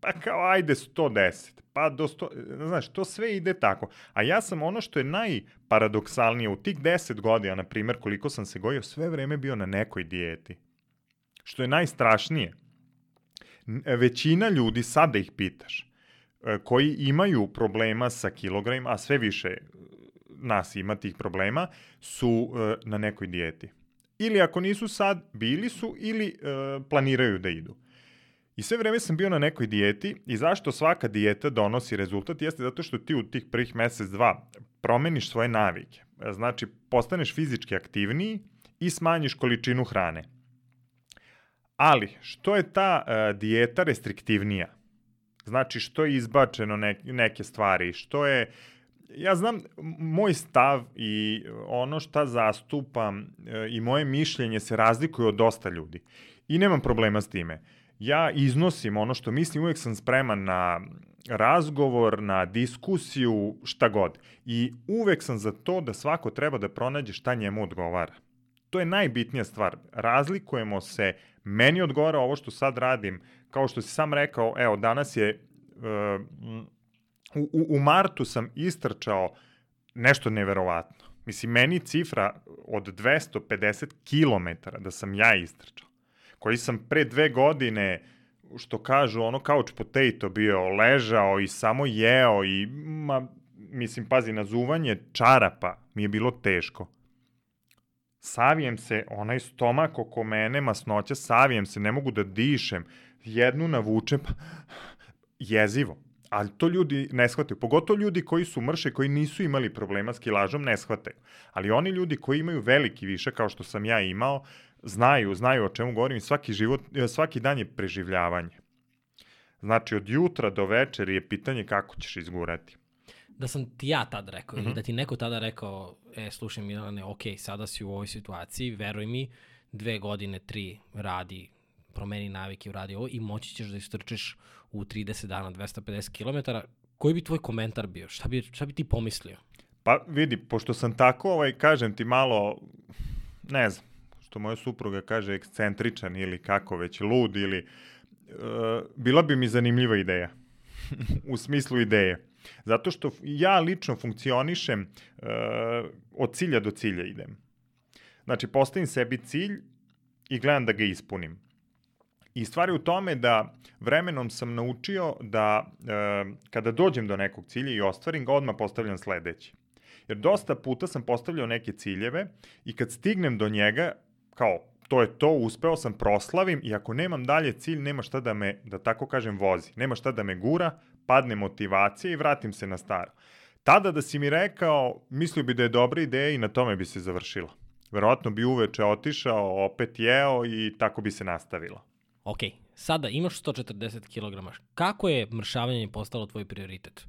Speaker 2: pa kao ajde 110, pa do 100, znaš, to sve ide tako. A ja sam ono što je najparadoksalnije, u tih 10 godina, na primer, koliko sam se gojio, sve vreme bio na nekoj dijeti. Što je najstrašnije, većina ljudi, sad da ih pitaš, e, koji imaju problema sa kilogramima, a sve više nas ima tih problema, su uh, na nekoj dijeti. Ili ako nisu sad, bili su ili uh, planiraju da idu. I sve vreme sam bio na nekoj dijeti i zašto svaka dijeta donosi rezultat jeste zato što ti u tih prvih mesec, dva promeniš svoje navike. Znači, postaneš fizički aktivniji i smanjiš količinu hrane. Ali, što je ta dijeta restriktivnija? Znači, što je izbačeno ne, neke stvari, što je ja znam moj stav i ono šta zastupam e, i moje mišljenje se razlikuje od dosta ljudi. I nemam problema s time. Ja iznosim ono što mislim, uvek sam spreman na razgovor, na diskusiju, šta god. I uvek sam za to da svako treba da pronađe šta njemu odgovara. To je najbitnija stvar. Razlikujemo se, meni odgovara ovo što sad radim, kao što si sam rekao, evo, danas je uh, u, u martu sam istrčao nešto neverovatno. Mislim, meni cifra od 250 km da sam ja istrčao. koji sam pre dve godine što kažu, ono couch potato bio, ležao i samo jeo i, ma, mislim, pazi, nazuvanje čarapa mi je bilo teško. Savijem se, onaj stomak oko mene, masnoća, savijem se, ne mogu da dišem, jednu navučem, jezivo. Ali to ljudi ne shvataju. Pogotovo ljudi koji su mrše, koji nisu imali problema s kilažom, ne shvataju. Ali oni ljudi koji imaju veliki više, kao što sam ja imao, znaju, znaju o čemu govorim i svaki, život, svaki dan je preživljavanje. Znači, od jutra do večeri je pitanje kako ćeš izgurati.
Speaker 1: Da sam ti ja tad rekao, mm -hmm. da ti neko tada rekao, e, slušaj Milane, ok, sada si u ovoj situaciji, veruj mi, dve godine, tri radi, promeni navike, uradi ovo i moći ćeš da istrčiš u 30 dana 250 km. Koji bi tvoj komentar bio? Šta bi, šta bi ti pomislio?
Speaker 2: Pa vidi, pošto sam tako, ovaj, kažem ti malo, ne znam, što moja supruga kaže, ekscentričan ili kako već, lud ili... Uh, bila bi mi zanimljiva ideja. *laughs* u smislu ideje. Zato što ja lično funkcionišem uh, od cilja do cilja idem. Znači, postavim sebi cilj i gledam da ga ispunim. I stvar je u tome da vremenom sam naučio da e, kada dođem do nekog cilja i ostvarim ga, odmah postavljam sledeći. Jer dosta puta sam postavljao neke ciljeve i kad stignem do njega, kao to je to, uspeo sam, proslavim i ako nemam dalje cilj, nema šta da me, da tako kažem, vozi. Nema šta da me gura, padne motivacija i vratim se na staro. Tada da si mi rekao, mislio bi da je dobra ideja i na tome bi se završila. Verovatno bi uveče otišao, opet jeo i tako bi se nastavila.
Speaker 1: Ok, sada imaš 140 kg. Kako je mršavanje postalo tvoj prioritet?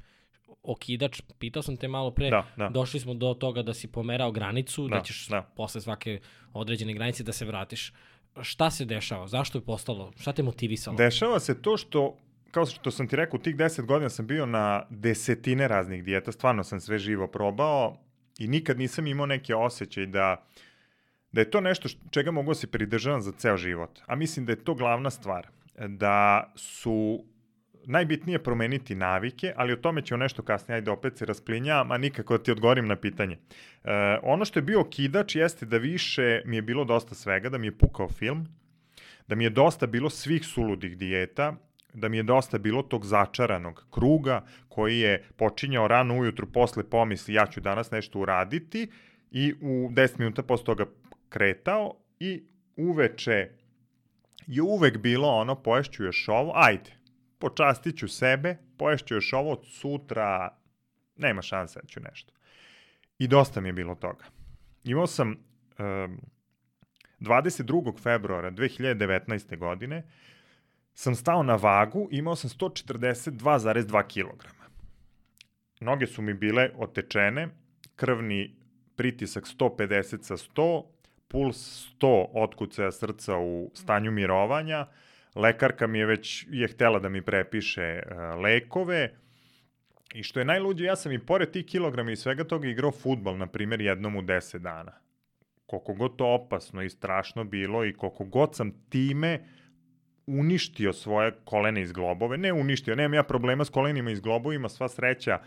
Speaker 1: okidač, pitao sam te malo pre, da, da. došli smo do toga da si pomerao granicu, da, da ćeš da. posle svake određene granice da se vratiš. Šta se dešava? Zašto je postalo? Šta te motivisalo?
Speaker 2: Dešava se to što kao što sam ti rekao, u tih 10 godina sam bio na desetine raznih dijeta, stvarno sam sve živo probao i nikad nisam imao neke osjećaj da, da je to nešto čega mogu da se pridržavam za ceo život. A mislim da je to glavna stvar. Da su najbitnije promeniti navike, ali o tome ću nešto kasnije, ajde opet se rasplinjam, a nikako da ti odgovorim na pitanje. E, ono što je bio kidač jeste da više mi je bilo dosta svega, da mi je pukao film, da mi je dosta bilo svih suludih dijeta, da mi je dosta bilo tog začaranog kruga koji je počinjao rano ujutru posle pomisli ja ću danas nešto uraditi i u 10 minuta posle toga kretao i uveče je uvek bilo ono poješću još ovo, ajde, počastit ću sebe, poješću još ovo od sutra, nema šanse da ću nešto. I dosta mi je bilo toga. Imao sam um, 22. februara 2019. godine sam stao na vagu, imao sam 142,2 kg. Noge su mi bile otečene, krvni pritisak 150 sa 100, puls 100 otkucaja srca u stanju mirovanja, lekarka mi je već je htela da mi prepiše uh, lekove i što je najluđe, ja sam i pored tih kilograma i svega toga igrao futbol, na primjer, jednom u 10 dana. Koliko god to opasno i strašno bilo i koliko god sam time uništio svoje kolene iz globove, ne uništio, nemam ja problema s kolenima iz globovima, sva sreća,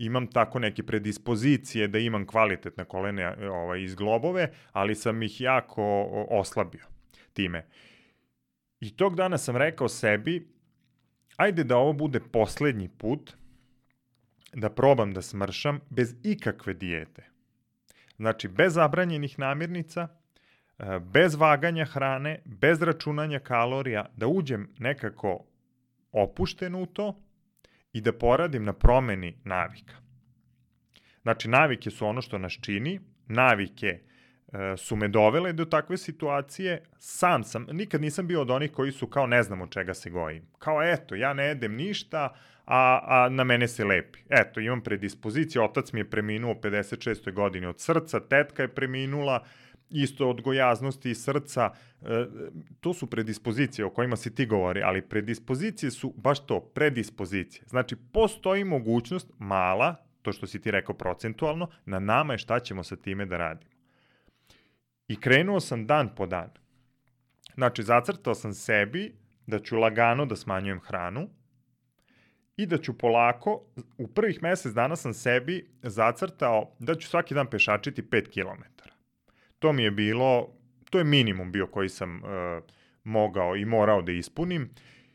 Speaker 2: imam tako neke predispozicije da imam kvalitetne kolene ovaj, iz globove, ali sam ih jako oslabio time. I tog dana sam rekao sebi, ajde da ovo bude poslednji put da probam da smršam bez ikakve dijete. Znači, bez zabranjenih namirnica, e, bez vaganja hrane, bez računanja kalorija, da uđem nekako opušten u to i da poradim na promeni navika. Znači, navike su ono što nas čini, navike E, su me dovele do takve situacije, sam sam, nikad nisam bio od onih koji su kao ne znam od čega se gojim. Kao eto, ja ne jedem ništa, a, a na mene se lepi. Eto, imam predispoziciju, otac mi je preminuo 56. godini od srca, tetka je preminula, isto od gojaznosti i srca, e, to su predispozicije o kojima si ti govori, ali predispozicije su baš to, predispozicije. Znači, postoji mogućnost, mala, to što si ti rekao procentualno, na nama je šta ćemo sa time da radimo. I krenuo sam dan po dan. Znači, zacrtao sam sebi da ću lagano da smanjujem hranu i da ću polako, u prvih mesec dana sam sebi zacrtao da ću svaki dan pešačiti 5 km. To mi je bilo, to je minimum bio koji sam uh, mogao i morao da ispunim.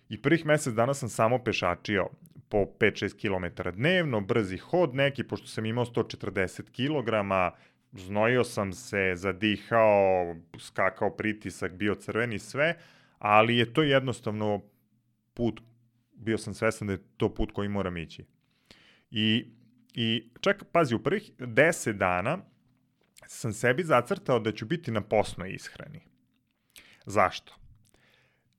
Speaker 2: I prvih mesec dana sam samo pešačio po 5-6 km dnevno, brzi hod neki, pošto sam imao 140 kg, znojio sam se, zadihao, skakao pritisak, bio crveni sve, ali je to jednostavno put, bio sam svestan da je to put koji moram ići. I, i čak, pazi, u prvih 10 dana sam sebi zacrtao da ću biti na posnoj ishrani. Zašto?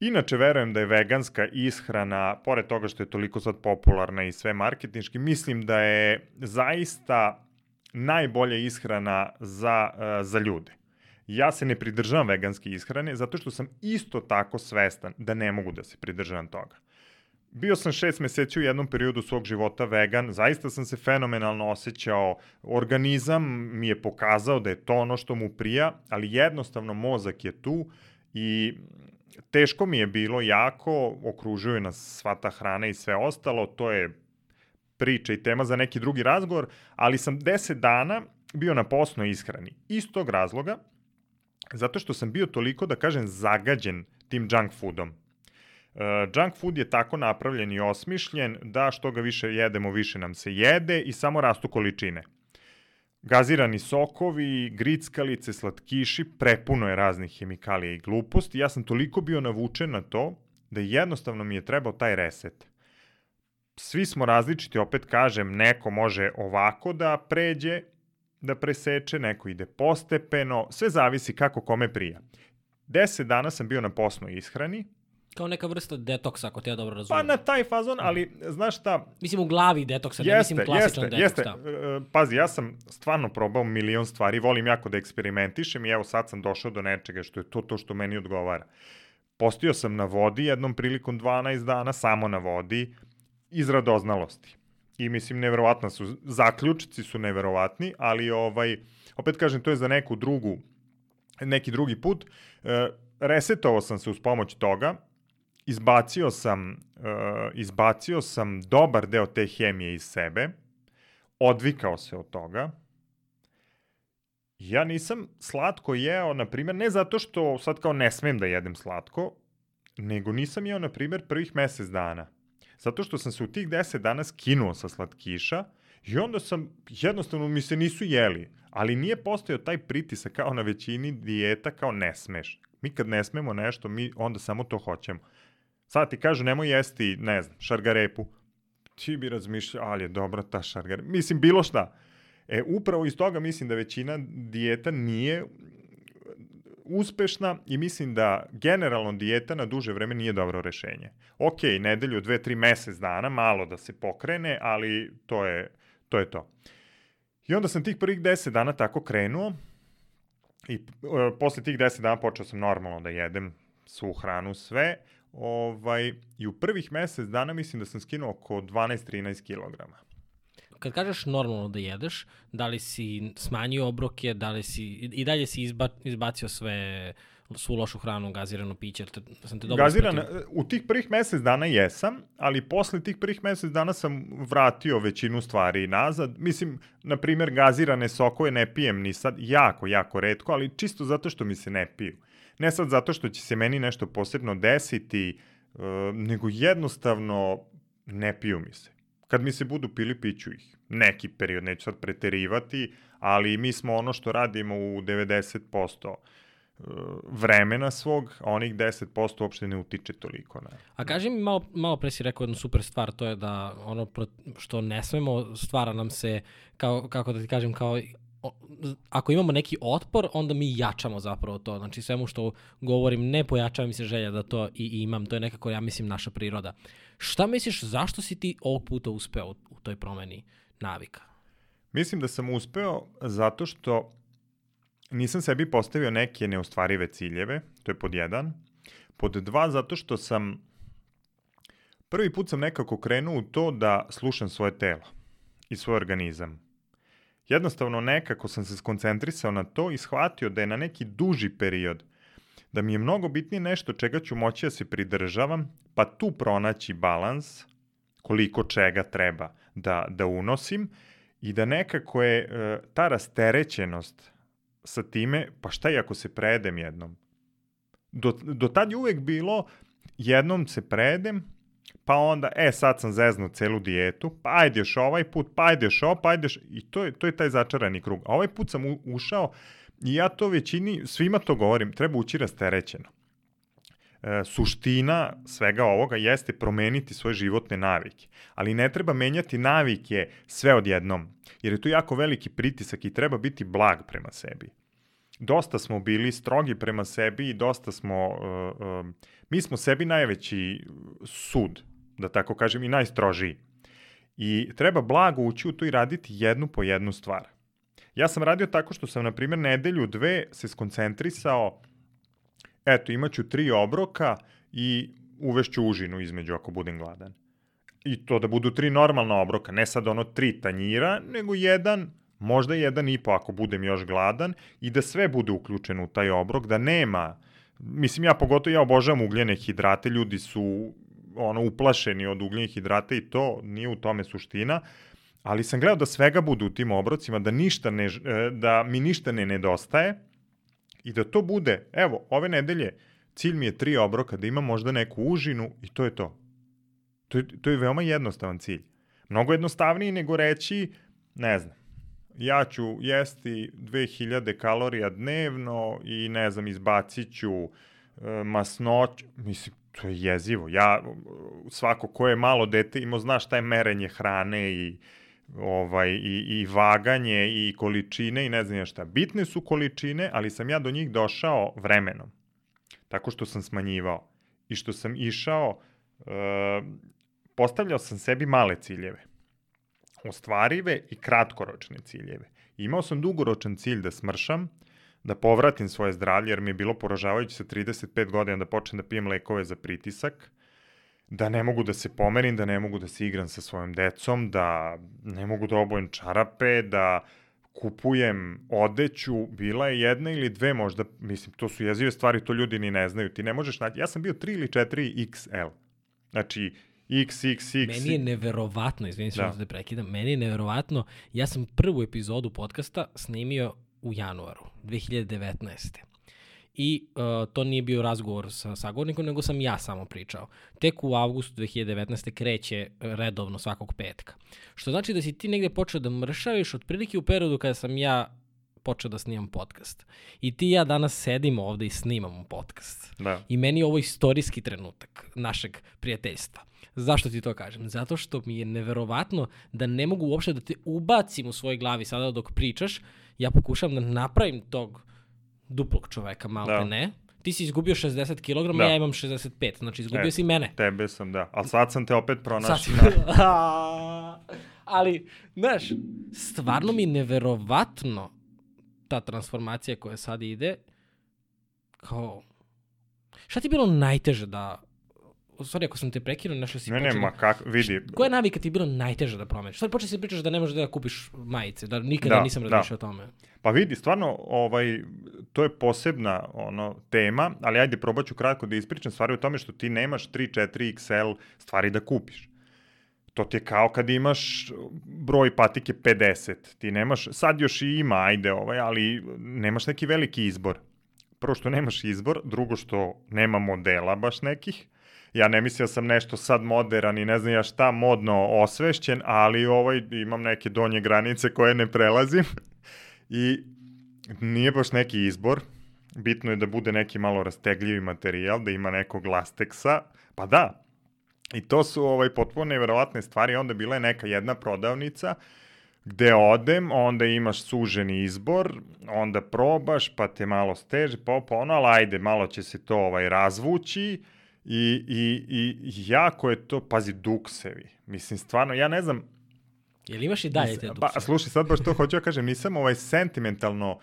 Speaker 2: Inače, verujem da je veganska ishrana, pored toga što je toliko sad popularna i sve marketinški, mislim da je zaista najbolja ishrana za, uh, za ljude. Ja se ne pridržavam veganske ishrane zato što sam isto tako svestan da ne mogu da se pridržavam toga. Bio sam šest meseci u jednom periodu svog života vegan, zaista sam se fenomenalno osjećao, organizam mi je pokazao da je to ono što mu prija, ali jednostavno mozak je tu i teško mi je bilo jako, okružuje nas sva ta hrana i sve ostalo, to je priča i tema za neki drugi razgovor, ali sam 10 dana bio na posnoj ishrani. Iz tog razloga, zato što sam bio toliko, da kažem, zagađen tim junk foodom. Uh, junk food je tako napravljen i osmišljen da što ga više jedemo, više nam se jede i samo rastu količine. Gazirani sokovi, grickalice, slatkiši, prepuno je raznih hemikalija i gluposti. Ja sam toliko bio navučen na to da jednostavno mi je trebao taj reset svi smo različiti, opet kažem, neko može ovako da pređe, da preseče, neko ide postepeno, sve zavisi kako kome prija. 10 dana sam bio na posnoj ishrani,
Speaker 1: Kao neka vrsta detoksa, ako te ja dobro razumem.
Speaker 2: Pa na taj fazon, ali znaš šta...
Speaker 1: Mislim u glavi detoksa, jeste, ne mislim klasičan
Speaker 2: jeste,
Speaker 1: detoks.
Speaker 2: Jeste,
Speaker 1: Da.
Speaker 2: Pazi, ja sam stvarno probao milion stvari, volim jako da eksperimentišem i evo sad sam došao do nečega što je to to što meni odgovara. Postio sam na vodi jednom prilikom 12 dana, samo na vodi, iz radoznalosti. I mislim, neverovatna su, zaključici su neverovatni, ali ovaj, opet kažem, to je za neku drugu, neki drugi put. E, resetovao sam se uz pomoć toga, izbacio sam, uh, izbacio sam dobar deo te hemije iz sebe, odvikao se od toga. Ja nisam slatko jeo, na primjer, ne zato što sad kao ne smem da jedem slatko, nego nisam jeo, na primjer, prvih mesec dana. Zato što sam se u tih 10 dana skinuo sa slatkiša i onda sam, jednostavno mi se nisu jeli, ali nije postojao taj pritisak kao na većini dijeta kao ne smeš. Mi kad ne smemo nešto, mi onda samo to hoćemo. Sad ti kažu nemoj jesti, ne znam, šargarepu. Ti bi razmišljao, ali je dobra ta šargarepa. Mislim, bilo šta. E, upravo iz toga mislim da većina dijeta nije uspešna i mislim da generalno dijeta na duže vreme nije dobro rešenje. Ok, nedelju, dve, tri mesec dana, malo da se pokrene, ali to je to. Je to. I onda sam tih prvih 10 dana tako krenuo i e, posle tih 10 dana počeo sam normalno da jedem svu hranu, sve. Ovaj, I u prvih mesec dana mislim da sam skinuo oko 12-13 kilograma.
Speaker 1: Kad kažeš normalno da jedeš, da li si smanjio obroke, da li si, i dalje si izba, izbacio sve svu lošu hranu, gazirano piće, te, sam te dobro
Speaker 2: Gaziran,
Speaker 1: ispratio?
Speaker 2: u tih prvih mesec dana jesam, ali posle tih prvih mesec dana sam vratio većinu stvari nazad. Mislim, na primjer, gazirane sokove ne pijem ni sad, jako, jako redko, ali čisto zato što mi se ne piju. Ne sad zato što će se meni nešto posebno desiti, uh, nego jednostavno ne piju mi se. Kad mi se budu pili, piću ih. Neki period, neću sad preterivati, ali mi smo ono što radimo u 90% vremena svog, a onih 10% uopšte ne utiče toliko na...
Speaker 1: A kaži mi, malo, malo pre si rekao jednu super stvar, to je da ono što ne smemo, stvara nam se, kao, kako da ti kažem, kao ako imamo neki otpor, onda mi jačamo zapravo to. Znači svemu što govorim, ne pojačava mi se želja da to i, i imam. To je nekako, ja mislim, naša priroda. Šta misliš, zašto si ti ovog puta uspeo u, toj promeni navika?
Speaker 2: Mislim da sam uspeo zato što nisam sebi postavio neke neostvarive ciljeve, to je pod jedan. Pod dva, zato što sam prvi put sam nekako krenuo u to da slušam svoje telo i svoj organizam. Jednostavno nekako sam se skoncentrisao na to i shvatio da je na neki duži period da mi je mnogo bitnije nešto čega ću moći da se pridržavam, pa tu pronaći balans koliko čega treba da, da unosim i da nekako je e, ta rasterećenost sa time, pa šta i ako se prejedem jednom? Do, do tad je uvek bilo, jednom se predem, pa onda, e, sad sam zeznuo celu dijetu, pa ajde još ovaj put, pa ajde još ovo, pa ajde još, i to je, to je taj začarani krug. A ovaj put sam u, ušao, i ja to većini, svima to govorim, treba ući rasterećeno. E, suština svega ovoga jeste promeniti svoje životne navike. Ali ne treba menjati navike sve odjednom, jer je to jako veliki pritisak i treba biti blag prema sebi. Dosta smo bili strogi prema sebi i dosta smo, uh, uh, mi smo sebi najveći sud, da tako kažem, i najstrožiji. I treba blago ući u to i raditi jednu po jednu stvar. Ja sam radio tako što sam, na primjer, nedelju, dve se skoncentrisao eto, imaću tri obroka i uvešću užinu između ako budem gladan. I to da budu tri normalna obroka, ne sad ono tri tanjira, nego jedan, možda jedan i po ako budem još gladan i da sve bude uključeno u taj obrok, da nema, mislim ja pogotovo ja obožavam ugljene hidrate, ljudi su ono uplašeni od ugljenih hidrata i to nije u tome suština, ali sam gledao da svega bude u tim obrocima, da, ništa ne, e, da mi ništa ne nedostaje, i da to bude, evo, ove nedelje, cilj mi je tri obroka, da imam možda neku užinu i to je to. To je, to je veoma jednostavan cilj. Mnogo jednostavniji nego reći, ne znam, ja ću jesti 2000 kalorija dnevno i ne znam, izbacit ću e, masnoć, mislim, to je jezivo. Ja, svako ko je malo dete imao zna šta je merenje hrane i ovaj, i, i vaganje i količine i ne znam šta. Bitne su količine, ali sam ja do njih došao vremenom. Tako što sam smanjivao. I što sam išao, e, postavljao sam sebi male ciljeve. Ostvarive i kratkoročne ciljeve. Imao sam dugoročan cilj da smršam, da povratim svoje zdravlje, jer mi je bilo poražavajuće sa 35 godina da počnem da pijem lekove za pritisak, da ne mogu da se pomerim, da ne mogu da se igram sa svojom decom, da ne mogu da obujem čarape, da kupujem odeću, bila je jedna ili dve možda, mislim, to su jezive stvari, to ljudi ni ne znaju. Ti ne možeš naći, ja sam bio 3 ili 4 XL. Znači, XXX.
Speaker 1: Meni je neverovatno, izvinim se da. da prekidam, meni je neverovatno, ja sam prvu epizodu podcasta snimio u januaru 2019 i uh, to nije bio razgovor sa sagovornikom, nego sam ja samo pričao. Tek u avgustu 2019. kreće redovno svakog petka. Što znači da si ti negde počeo da mršaviš otprilike u periodu kada sam ja počeo da snimam podcast. I ti i ja danas sedimo ovde i snimamo podcast.
Speaker 2: Da.
Speaker 1: I meni je ovo istorijski trenutak našeg prijateljstva. Zašto ti to kažem? Zato što mi je neverovatno da ne mogu uopšte da te ubacim u svojoj glavi sada dok pričaš. Ja pokušam da napravim tog duplog čoveka, malo da. ne. Ti si izgubio 60 kg, da. ja imam 65, znači izgubio e, si mene.
Speaker 2: Tebe sam, da. Ali sad sam te opet pronašao. Sad
Speaker 1: da. *laughs* Ali, znaš, stvarno mi neverovatno ta transformacija koja sad ide, kao, šta ti je bilo najteže da sorry ako sam te prekinuo, nešto si
Speaker 2: Ne, ne, ma kak, vidi.
Speaker 1: Koja navika ti je bilo najteže da promeniš? Sad počeš se pričaš da ne možeš da kupiš majice, da nikada da, nisam da. razmišljao da. o tome.
Speaker 2: Pa vidi, stvarno, ovaj, to je posebna ono, tema, ali ajde probat ću kratko da ispričam stvari o tome što ti nemaš 3-4 XL stvari da kupiš. To ti je kao kad imaš broj patike 50. Ti nemaš, sad još i ima, ajde, ovaj, ali nemaš neki veliki izbor. Prvo što nemaš izbor, drugo što nema modela baš nekih, ja ne mislim da sam nešto sad moderan i ne znam ja šta modno osvešćen, ali ovaj, imam neke donje granice koje ne prelazim *laughs* i nije baš neki izbor. Bitno je da bude neki malo rastegljivi materijal, da ima nekog lasteksa. Pa da, i to su ovaj, potpuno neverovatne stvari. Onda bila je neka jedna prodavnica gde odem, onda imaš suženi izbor, onda probaš, pa te malo steže, pa, pa ono, ali ajde, malo će se to ovaj, razvući, I, i, i jako je to, pazi, duksevi. Mislim, stvarno, ja ne znam...
Speaker 1: Jel imaš i dalje te duksevi?
Speaker 2: Pa, slušaj, sad baš to hoću ja kažem, nisam ovaj sentimentalno,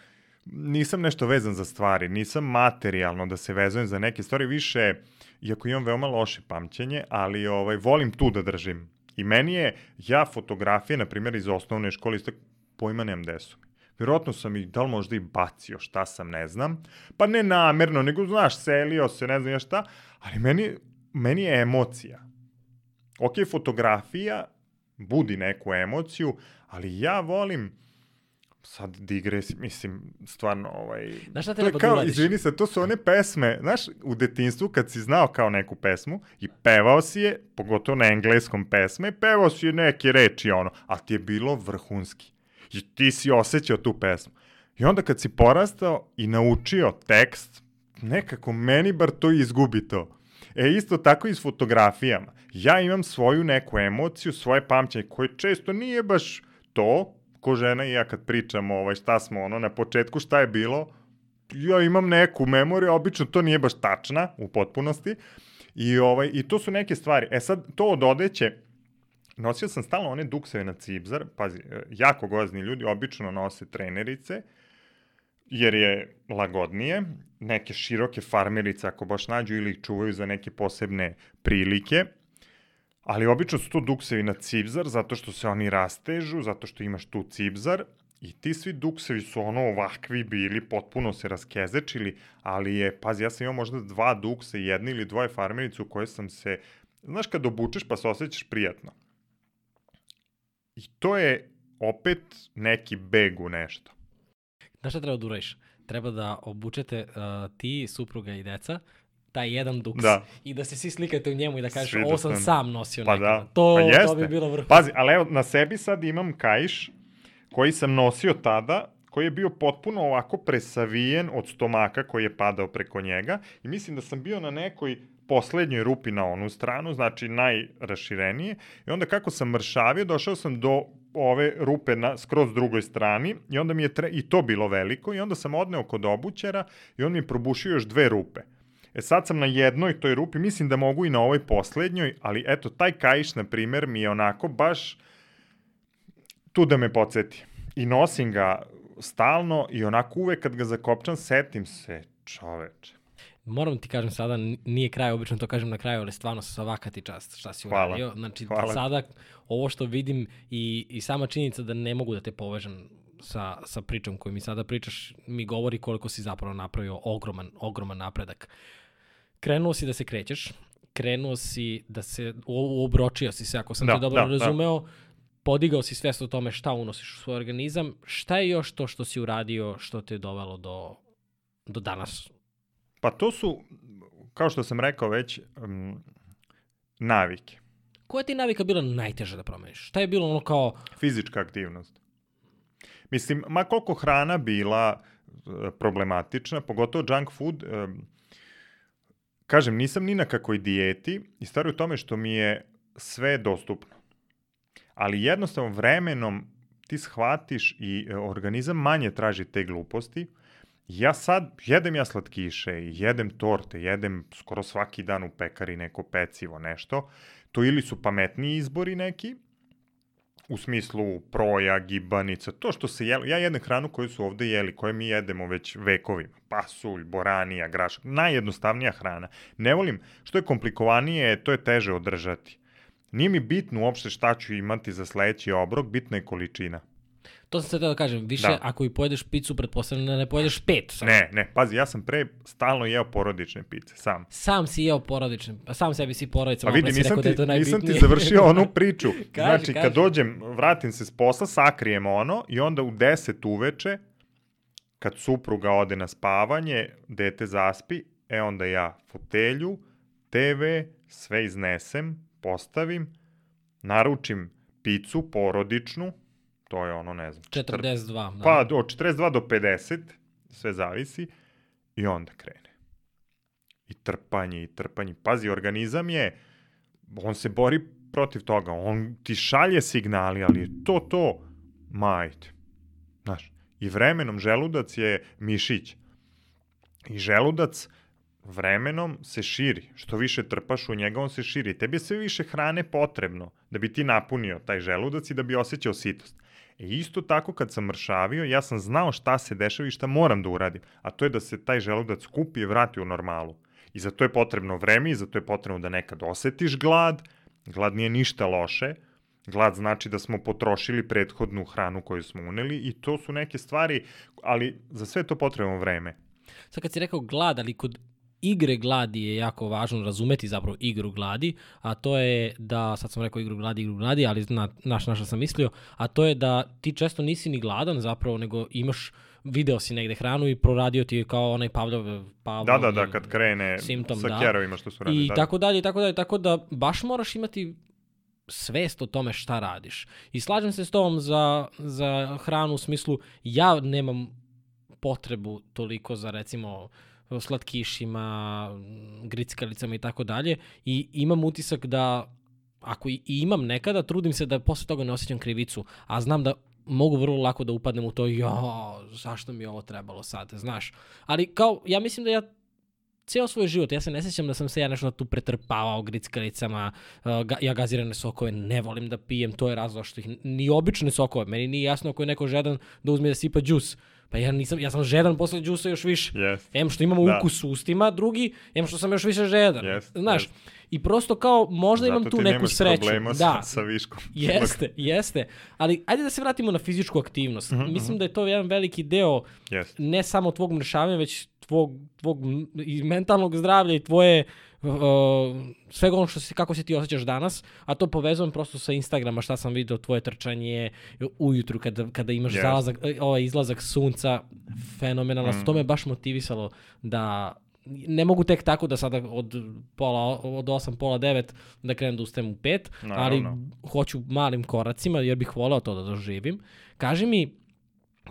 Speaker 2: nisam nešto vezan za stvari, nisam materijalno da se vezujem za neke stvari, više, iako imam veoma loše pamćenje, ali ovaj, volim tu da držim. I meni je, ja fotografije, na primjer, iz osnovne škole, isto pojma nemam gde su Vjerojatno sam ih, da li možda i bacio, šta sam, ne znam. Pa ne namerno, nego, znaš, selio se, ne znam ja šta. Ali meni, meni je emocija. Ok, fotografija budi neku emociju, ali ja volim sad digres, mislim, stvarno, ovaj...
Speaker 1: Znaš šta
Speaker 2: to je
Speaker 1: treba da
Speaker 2: kao,
Speaker 1: uradiš?
Speaker 2: izvini se, to su one pesme, znaš, u detinstvu kad si znao kao neku pesmu i pevao si je, pogotovo na engleskom pesme, pevao si je neke reči, ono, a ti je bilo vrhunski. I ti si osjećao tu pesmu. I onda kad si porastao i naučio tekst, nekako meni bar to izgubi to. E, isto tako i s fotografijama. Ja imam svoju neku emociju, svoje pamćenje, koje često nije baš to, ko žena i ja kad pričamo ovaj, šta smo ono, na početku šta je bilo, ja imam neku memoriju, obično to nije baš tačna u potpunosti. I, ovaj, I to su neke stvari. E sad, to od odeće, nosio sam stalno one dukseve na cipzar, pazi, e, jako gozni ljudi obično nose trenerice, jer je lagodnije, neke široke farmerice ako baš nađu ili ih čuvaju za neke posebne prilike, ali obično su to duksevi na cipzar zato što se oni rastežu, zato što imaš tu cipzar i ti svi duksevi su ono ovakvi bili, potpuno se raskezečili, ali je, pazi, ja sam imao možda dva dukse, jedne ili dvoje farmerice u koje sam se, znaš kad obučeš pa se osjećaš prijatno. I to je opet neki beg u nešto.
Speaker 1: Znaš šta treba da uradiš? Treba da obučete uh, ti, supruga i deca, taj jedan duks
Speaker 2: Da.
Speaker 1: i da se svi slikate u njemu i da kažeš
Speaker 2: Svi da
Speaker 1: ovo sam
Speaker 2: sam-
Speaker 1: nosio
Speaker 2: Pa
Speaker 1: nekada.
Speaker 2: da,
Speaker 1: To,
Speaker 2: pa
Speaker 1: to bi bilo vrhunsko.
Speaker 2: Pazi, ali evo, na sebi sad imam kaiš koji sam nosio tada, koji je bio potpuno ovako presavijen od stomaka koji je padao preko njega i mislim da sam bio na nekoj poslednjoj rupi na onu stranu, znači najraširenije i onda kako sam mršavio, došao sam do ove rupe na skroz drugoj strani i onda mi je tre... i to bilo veliko i onda sam odneo kod obućara i on mi je probušio još dve rupe. E sad sam na jednoj toj rupi, mislim da mogu i na ovoj poslednjoj, ali eto, taj kaiš, na primer, mi je onako baš tu da me podsjeti. I nosim ga stalno i onako uvek kad ga zakopčam, setim se, čoveče.
Speaker 1: Moram ti kažem sada, nije kraj, obično to kažem na kraju, ali stvarno svaka ti čast šta si
Speaker 2: Hvala.
Speaker 1: uradio. Znači,
Speaker 2: Hvala.
Speaker 1: sada ovo što vidim i, i sama činjenica da ne mogu da te povežem sa, sa pričom koju mi sada pričaš, mi govori koliko si zapravo napravio ogroman, ogroman napredak. Krenuo si da se krećeš, krenuo si da se, ubročio si se, ako sam
Speaker 2: Da,
Speaker 1: te dobro
Speaker 2: da, da.
Speaker 1: razumeo, podigao si svest o tome šta unosiš u svoj organizam. Šta je još to što si uradio, što te je dovelo do, do danas?
Speaker 2: Pa to su, kao što sam rekao već, um, navike.
Speaker 1: Koja ti navika bila najteža da promeniš? Šta je bilo ono kao,
Speaker 2: Fizička aktivnost. Mislim, ma koliko hrana bila e, problematična, pogotovo junk food, e, kažem, nisam ni na kakvoj dijeti i stvar u tome što mi je sve dostupno. Ali jednostavno vremenom ti shvatiš i e, organizam manje traži te gluposti. Ja sad jedem ja slatkiše, jedem torte, jedem skoro svaki dan u pekari neko pecivo, nešto. To ili su pametniji izbori neki, u smislu proja, gibanica, to što se jelo. Ja jedem hranu koju su ovde jeli, koje mi jedemo već vekovima. Pasulj, boranija, grašak, najjednostavnija hrana. Ne volim, što je komplikovanije, to je teže održati. Nije mi bitno uopšte šta ću imati za sledeći obrok, bitna je količina.
Speaker 1: To sam se teo da kažem, više
Speaker 2: Da.
Speaker 1: ako i pojedeš picu, pretpostavljam da ne pojedeš pet. Sad.
Speaker 2: Ne, ne, pazi, ja sam pre stalno jeo porodične pice, sam.
Speaker 1: Sam si jeo porodične, pa sam sebi si porodica,
Speaker 2: Pa vidi, nisam
Speaker 1: rekao da je
Speaker 2: ti,
Speaker 1: to najbitnije.
Speaker 2: nisam ti završio onu *laughs* priču.
Speaker 1: Kaži,
Speaker 2: znači,
Speaker 1: kaži.
Speaker 2: kad dođem, vratim se s posla, sakrijem ono i onda u 10 uveče, kad supruga ode na spavanje, dete zaspi, e onda ja fotelju, TV, sve iznesem, postavim, naručim picu porodičnu, to je ono, ne znam,
Speaker 1: 42. Da.
Speaker 2: pa od 42 do 50, sve zavisi, i onda krene. I trpanje, i trpanje. Pazi, organizam je, on se bori protiv toga, on ti šalje signali, ali je to to, majte. Znaš, i vremenom želudac je mišić. I želudac vremenom se širi. Što više trpaš u njega, on se širi. Tebi je sve više hrane potrebno da bi ti napunio taj želudac i da bi osjećao sitost. E isto tako kad sam mršavio, ja sam znao šta se dešava i šta moram da uradim. A to je da se taj želudac kupi i vrati u normalu. I za to je potrebno vreme i za to je potrebno da nekad osetiš glad. Glad nije ništa loše. Glad znači da smo potrošili prethodnu hranu koju smo uneli i to su neke stvari, ali za sve to potrebno vreme.
Speaker 1: Sad kad si rekao glad, ali kod igre gladi je jako važno razumeti zapravo igru gladi, a to je da, sad sam rekao igru gladi, igru gladi, ali na, naš, naša sam mislio, a to je da ti često nisi ni gladan zapravo, nego imaš video si negde hranu i proradio ti je kao onaj Pavlov, Pavlov
Speaker 2: Da, da, da, kad krene
Speaker 1: simptom,
Speaker 2: sa
Speaker 1: da.
Speaker 2: kerovima što su radili.
Speaker 1: I
Speaker 2: da,
Speaker 1: tako dalje, i tako dalje, tako da baš moraš imati svest o tome šta radiš. I slažem se s tobom za, za hranu u smislu, ja nemam potrebu toliko za recimo slatkišima, grickalicama i tako dalje i imam utisak da ako i imam nekada, trudim se da posle toga ne osjećam krivicu, a znam da mogu vrlo lako da upadnem u to, jo, zašto mi ovo trebalo sad, znaš. Ali kao, ja mislim da ja ceo svoj život, ja se ne sjećam da sam se ja nešto tu pretrpavao grickalicama, ga, ja gazirane sokove ne volim da pijem, to je razlog što ih, ni obične sokove, meni nije jasno ako je neko žedan da uzme da sipa džus. Pa ja nisam, ja sam žedan posle džusa još više.
Speaker 2: Jest.
Speaker 1: Em što imamo
Speaker 2: Da.
Speaker 1: ukus u ustima, drugi, em što sam još više žedan.
Speaker 2: Jest,
Speaker 1: Znaš,
Speaker 2: jest.
Speaker 1: i prosto kao možda imam
Speaker 2: Zato
Speaker 1: tu
Speaker 2: ti
Speaker 1: neku
Speaker 2: nemaš
Speaker 1: sreću.
Speaker 2: problema
Speaker 1: Da,
Speaker 2: sa, viškom.
Speaker 1: Jeste, jeste. Ali ajde da se vratimo na fizičku aktivnost. Mislim da je to jedan veliki deo
Speaker 2: Jest.
Speaker 1: ne samo tvog mrešavanja, već tvog, tvog i mentalnog zdravlja i tvoje uh, svega ono što si, kako se ti osjećaš danas, a to povezujem prosto sa Instagrama, šta sam video, tvoje trčanje ujutru kada, kada imaš
Speaker 2: Yes.
Speaker 1: zalazak, e, ovaj izlazak sunca, fenomenalno. To me baš motivisalo da ne mogu tek tako da sada od pola od 8 pola 9 da krenem da ustajem u 5, ali
Speaker 2: Naravno.
Speaker 1: hoću malim koracima jer bih voleo to da doživim. Kaži mi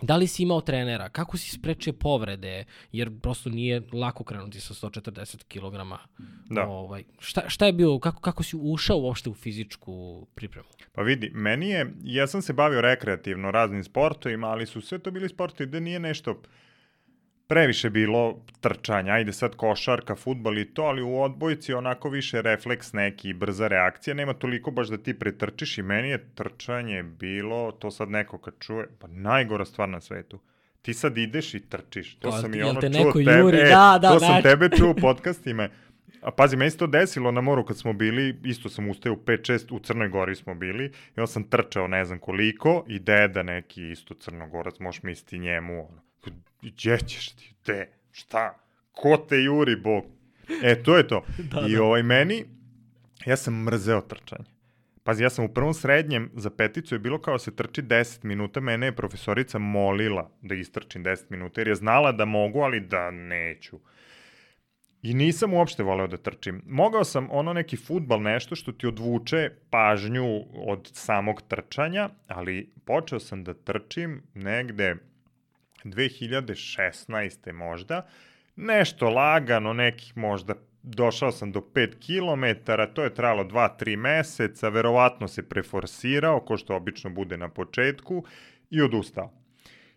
Speaker 1: Da li si imao trenera? Kako si sprečio povrede? Jer prosto nije lako krenuti sa 140 kg.
Speaker 2: Da.
Speaker 1: Ovaj, šta, šta je bilo, kako, kako si ušao uopšte u fizičku pripremu?
Speaker 2: Pa vidi, meni je, ja sam se bavio rekreativno raznim sportovima, ali su sve to bili sportovi gde nije nešto previše bilo trčanja, ajde sad košarka, futbal i to, ali u odbojci onako više refleks neki brza reakcija, nema toliko baš da ti pretrčiš i meni je trčanje bilo, to sad neko kad čuje, pa najgora stvar na svetu. Ti sad ideš i trčiš. To
Speaker 1: Pa,
Speaker 2: sam i ono
Speaker 1: te
Speaker 2: čuo
Speaker 1: neko
Speaker 2: tebe,
Speaker 1: juri?
Speaker 2: e,
Speaker 1: Da, da,
Speaker 2: to sam
Speaker 1: znači.
Speaker 2: tebe čuo u *laughs* podcastima. A pazi, meni se to desilo na moru kad smo bili, isto sam ustao u 5-6, u Crnoj Gori smo bili, i onda sam trčao ne znam koliko, i deda neki isto crnogorac, možeš misliti njemu, ono, gdje ćeš ti, gde, šta, ko te juri, bog. E, to je to. *laughs*
Speaker 1: Da,
Speaker 2: I
Speaker 1: da.
Speaker 2: ovaj meni, ja sam mrzeo trčanje. Pazi, ja sam u prvom srednjem za peticu je bilo kao da se trči 10 minuta, mene je profesorica molila da istrčim 10 minuta, jer je znala da mogu, ali da neću. I nisam uopšte voleo da trčim. Mogao sam ono neki futbal, nešto što ti odvuče pažnju od samog trčanja, ali počeo sam da trčim negde 2016. možda, nešto lagano, nekih možda došao sam do 5 km, to je trajalo 2-3 meseca, verovatno se preforsirao, ko što obično bude na početku, i odustao.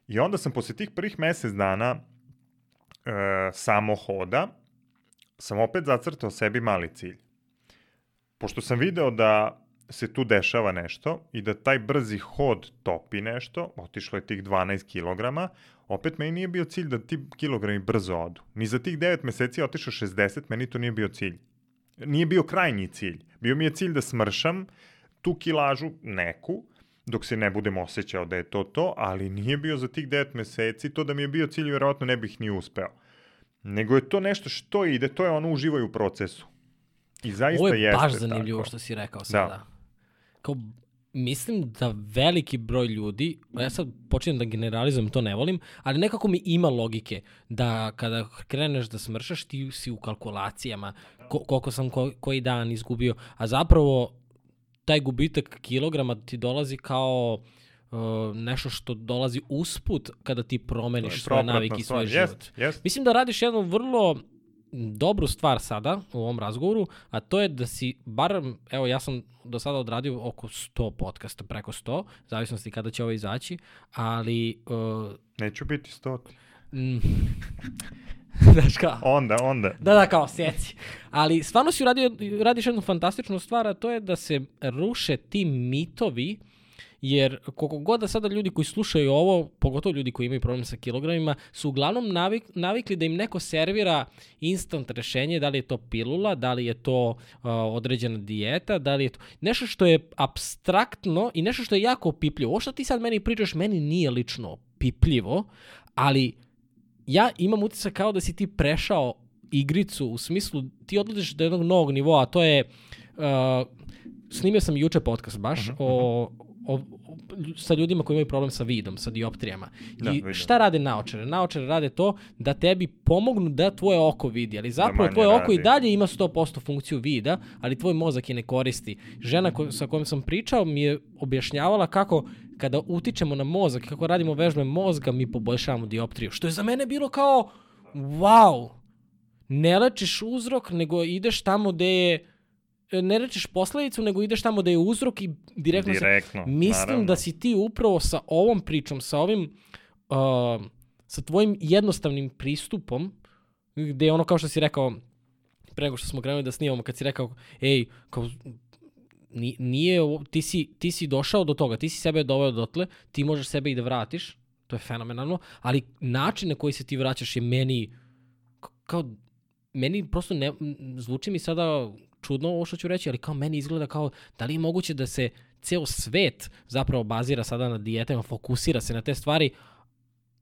Speaker 2: I onda sam posle tih prvih mesec dana e, samo hoda, sam opet zacrtao sebi mali cilj. Pošto sam video da se tu dešava nešto i da taj brzi hod topi nešto, otišlo je tih 12 kg, opet meni nije bio cilj da ti kilogrami brzo odu. Ni za tih 9 meseci otišao 60, meni to nije bio cilj. Nije bio krajnji cilj. Bio mi je cilj da smršam tu kilažu neku, dok se ne budem osjećao da je to to, ali nije bio za tih 9 meseci, to da mi je bio cilj, vjerovatno ne bih ni uspeo. Nego je to nešto što ide, to je ono uživaj u procesu. I zaista
Speaker 1: Ovo je
Speaker 2: jeste
Speaker 1: baš zanimljivo
Speaker 2: tako.
Speaker 1: što si rekao sada.
Speaker 2: Da.
Speaker 1: Kao, mislim da veliki broj ljudi, ja sad počinjem da generalizujem, to ne volim, ali nekako mi ima logike da kada kreneš da smršaš, ti si u kalkulacijama ko, koliko sam ko, koji dan izgubio, a zapravo taj gubitak kilograma ti dolazi kao uh, nešto što dolazi usput kada ti promeniš svoje navike i svoj život.
Speaker 2: Jest, jest.
Speaker 1: Mislim da radiš jednu vrlo dobru stvar sada u ovom razgovoru, a to je da si, barem, evo ja sam do sada odradio oko 100 podcasta, preko 100, zavisnosti kada će ovo izaći, ali... Uh,
Speaker 2: Neću biti stoti.
Speaker 1: mm, *laughs* znaš kao,
Speaker 2: Onda, onda.
Speaker 1: Da, da, kao sjeci. Ali stvarno si uradio, radiš jednu fantastičnu stvar, a to je da se ruše ti mitovi, jer koliko god da sada ljudi koji slušaju ovo, pogotovo ljudi koji imaju problem sa kilogramima, su uglavnom navik, navikli da im neko servira instant rešenje, da li je to pilula, da li je to uh, određena dijeta, da li je to nešto što je abstraktno i nešto što je jako opipljivo. Ovo što ti sad meni pričaš, meni nije lično opipljivo, ali ja imam utisak kao da si ti prešao igricu u smislu ti odlaziš do jednog novog nivoa, a to je uh, snimio sam juče podcast baš uh -huh. o, o, sa ljudima koji imaju problem sa vidom, sa dioptrijama.
Speaker 2: Da,
Speaker 1: I
Speaker 2: vidim.
Speaker 1: šta rade naočare? Naočare rade to da tebi pomognu da tvoje oko vidi, ali zapravo
Speaker 2: manje
Speaker 1: tvoje oko i
Speaker 2: radi.
Speaker 1: dalje ima 100% funkciju vida, ali tvoj mozak je ne koristi. Žena ko, sa kojom sam pričao mi je objašnjavala kako kada utičemo na mozak, kako radimo vežbe mozga, mi poboljšavamo dioptriju. Što je za mene bilo kao, wow, ne lečiš uzrok, nego ideš tamo gde je ne lečiš posledicu, nego ideš tamo da je uzrok i direktno,
Speaker 2: Direktno,
Speaker 1: se... Mislim
Speaker 2: naravno.
Speaker 1: da si ti upravo sa ovom pričom, sa ovim, uh, sa tvojim jednostavnim pristupom, gde je ono kao što si rekao, pre nego što smo krenuli da snimamo, kad si rekao, ej, kao, ni- nije, ovo- ti si, ti si došao do toga, ti si sebe doveo dotle, ti možeš sebe i da vratiš, to je fenomenalno, ali način na koji se ti vraćaš je meni, kao, meni prosto ne, zvuči mi sada čudno ovo što ću reći, ali kao meni izgleda kao, da li je moguće da se ceo svet zapravo bazira sada na dijetama, fokusira se na te stvari,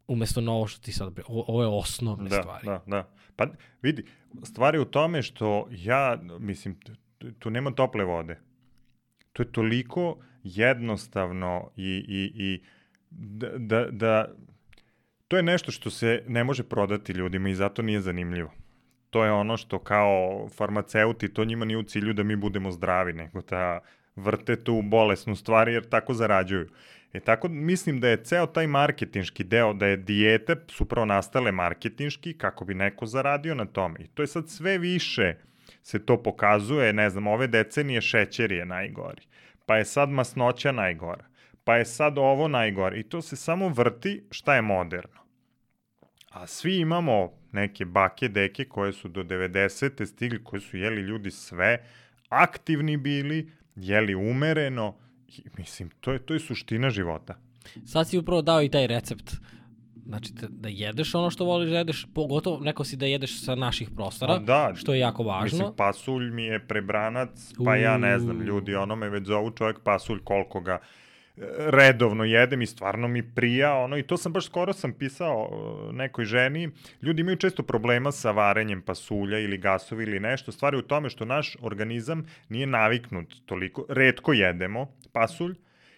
Speaker 1: umesto na ovo što ti sad, ovo, je osnovne
Speaker 2: Da,
Speaker 1: stvari.
Speaker 2: da, da. Pa vidi, stvar je u tome što ja, mislim, tu nema tople vode. To je toliko jednostavno i, i, i da, da, da, to je nešto što se ne može prodati ljudima i zato nije zanimljivo. To je ono što kao farmaceuti, to njima nije u cilju da mi budemo zdravi, nego da vrte tu bolesnu stvar jer tako zarađuju. E tako mislim da je ceo taj marketinški deo, da je dijete su prvo nastale marketinški kako bi neko zaradio na tome. I to je sad sve više se to pokazuje, ne znam, ove decenije šećer je najgori, pa je sad masnoća najgora, pa je sad ovo najgore i to se samo vrti šta je moderno. A svi imamo neke bake, deke koje su do 90. stigli, koji su jeli ljudi sve, aktivni bili, jeli umereno, i, mislim, to je, to je suština života.
Speaker 1: Sad si upravo dao i taj recept. Znači, da, jedeš ono što voliš da jedeš, pogotovo neko si da jedeš sa naših prostora,
Speaker 2: A da,
Speaker 1: što je jako važno.
Speaker 2: Mislim, pasulj mi je prebranac, pa ja ne znam,
Speaker 1: Uuu.
Speaker 2: ljudi, ono me već zovu čovjek pasulj koliko ga redovno jedem i stvarno mi prija, ono, i to sam baš skoro sam pisao e, nekoj ženi, ljudi imaju često problema sa varenjem pasulja ili gasovi ili nešto, stvari u tome što naš organizam nije naviknut toliko, redko jedemo pasulj,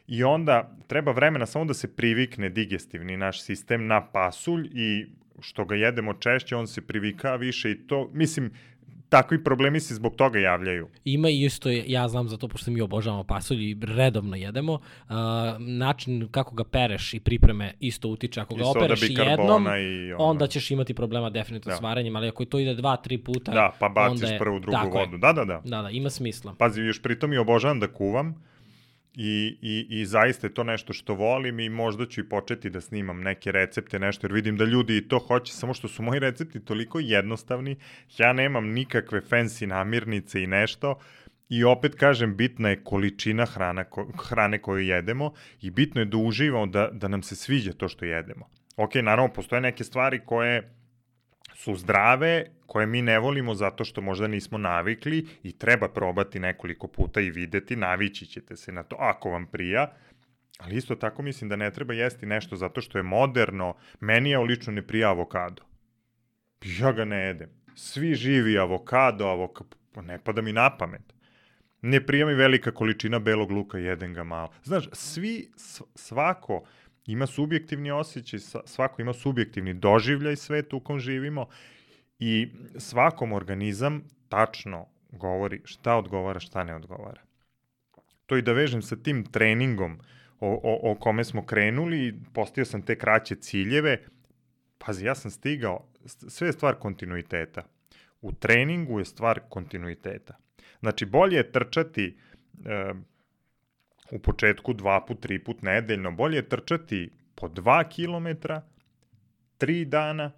Speaker 2: I onda treba vremena samo da se privikne digestivni naš sistem na pasulj i što ga jedemo češće, on se privika više i to, mislim, takvi problemi se zbog toga javljaju.
Speaker 1: Ima i isto, ja znam za to, pošto mi obožavamo pasulj i redovno jedemo, uh, način kako ga pereš i pripreme isto utiče. Ako ga
Speaker 2: I soda
Speaker 1: opereš
Speaker 2: bikarbona
Speaker 1: jednom,
Speaker 2: i ono.
Speaker 1: onda ćeš imati problema definitivno
Speaker 2: Da.
Speaker 1: s varenjem, ali ako to ide dva, tri puta,
Speaker 2: Da, pa baciš
Speaker 1: je,
Speaker 2: prvu, drugu
Speaker 1: tako je.
Speaker 2: vodu. Da, da, da.
Speaker 1: Da, da, ima smisla.
Speaker 2: Pazi, još pritom i obožavam da kuvam i, i, i zaista je to nešto što volim i možda ću i početi da snimam neke recepte, nešto, jer vidim da ljudi i to hoće, samo što su moji recepti toliko jednostavni, ja nemam nikakve fancy namirnice i nešto, I opet kažem, bitna je količina hrana, ko, hrane koju jedemo i bitno je da uživamo, da, da nam se sviđa to što jedemo. Ok, naravno, postoje neke stvari koje su zdrave, koje mi ne volimo zato što možda nismo navikli i treba probati nekoliko puta i videti, navići ćete se na to ako vam prija, ali isto tako mislim da ne treba jesti nešto zato što je moderno, meni je lično ne prija avokado. Ja ga ne jedem. Svi živi avokado, avokado, ne pada mi na pamet. Ne prija mi velika količina belog luka, jedem ga malo. Znaš, svi, svako ima subjektivni osjećaj, svako ima subjektivni doživljaj sveta u kom živimo i svakom organizam tačno govori šta odgovara, šta ne odgovara. To i da vežem sa tim treningom o, o, o kome smo krenuli, postavio sam te kraće ciljeve, pazi, ja sam stigao, sve je stvar kontinuiteta. U treningu je stvar kontinuiteta. Znači, bolje je trčati e, u početku dva put, tri put nedeljno, bolje je trčati po dva kilometra, tri dana,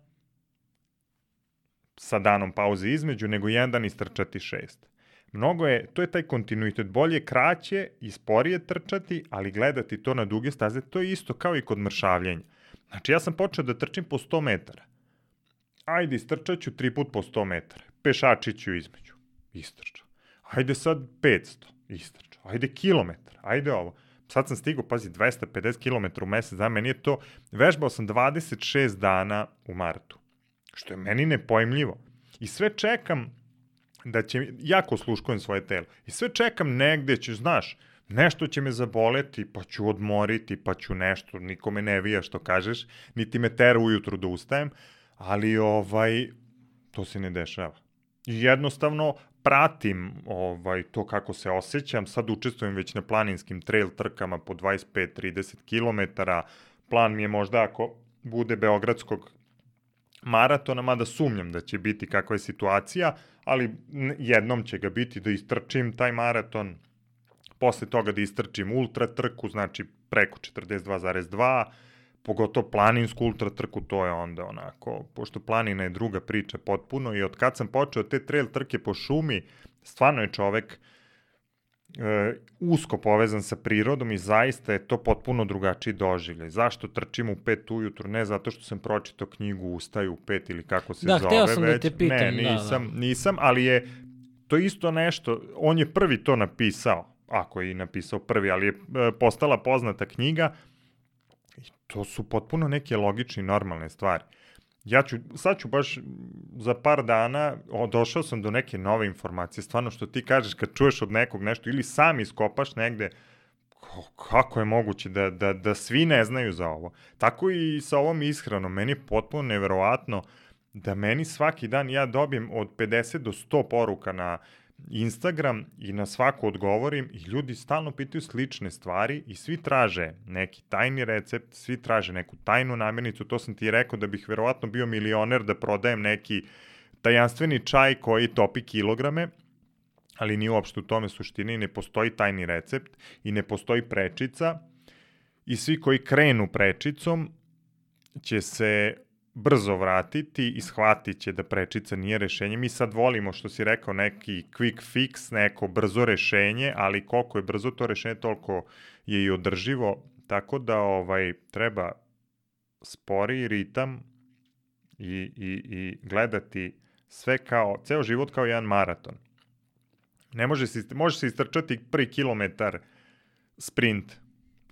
Speaker 2: sa danom pauze između, nego jedan dan istrčati šest. Mnogo je, to je taj kontinuitet, bolje kraće i sporije trčati, ali gledati to na duge staze, to je isto kao i kod mršavljenja. Znači, ja sam počeo da trčim po 100 metara. Ajde, istrčat ću tri put po 100 metara. Pešačiću između. Istrčao. Ajde sad 500. Istrčao. Ajde kilometar. Ajde ovo. Sad sam stigao, pazi, 250 km u mesec dana. Meni je to, vežbao sam 26 dana u martu. Što je meni nepojmljivo. I sve čekam da će, jako sluškujem svoje telo. I sve čekam negde ću, znaš, nešto će me zaboleti, pa ću odmoriti, pa ću nešto, nikome ne vija što kažeš, niti me tera ujutru da ustajem, ali ovaj, to se ne dešava. I jednostavno pratim ovaj to kako se osjećam, sad učestvujem već na planinskim trail trkama po 25-30 km, plan mi je možda ako bude Beogradskog maratona, mada sumnjam da će biti kakva je situacija, ali jednom će ga biti da istrčim taj maraton, posle toga da istrčim ultra trku, znači preko 42,2, pogotovo planinsku ultra trku, to je onda onako, pošto planina je druga priča potpuno i od kad sam počeo te trail trke po šumi, stvarno je čovek e, usko povezan sa prirodom i zaista je to potpuno drugačiji doživljaj. Zašto trčim u pet ujutru? Ne zato što sam pročitao knjigu Ustaju u pet ili kako se
Speaker 1: da,
Speaker 2: zove već.
Speaker 1: Da, sam da te pitam.
Speaker 2: Ne, nisam,
Speaker 1: da, da.
Speaker 2: nisam, ali je to isto nešto, on je prvi to napisao, ako je i napisao prvi, ali je e, postala poznata knjiga to su potpuno neke logične i normalne stvari. Ja ću, sad ću baš za par dana, o, došao sam do neke nove informacije, stvarno što ti kažeš kad čuješ od nekog nešto ili sam iskopaš negde, kako je moguće da, da, da svi ne znaju za ovo. Tako i sa ovom ishranom, meni je potpuno neverovatno da meni svaki dan ja dobijem od 50 do 100 poruka na Instagram i na svaku odgovorim i ljudi stalno pitaju slične stvari i svi traže neki tajni recept, svi traže neku tajnu namirnicu, to sam ti rekao da bih verovatno bio milioner da prodajem neki tajanstveni čaj koji topi kilograme, ali nije uopšte u tome suštini, ne postoji tajni recept i ne postoji prečica. I svi koji krenu prečicom će se brzo vratiti i shvatit će da prečica nije rešenje. Mi sad volimo, što si rekao, neki quick fix, neko brzo rešenje, ali koliko je brzo to rešenje, toliko je i održivo, tako da ovaj treba spori ritam i, i, i gledati sve kao, ceo život kao jedan maraton. Ne može se, može se istrčati prvi kilometar sprint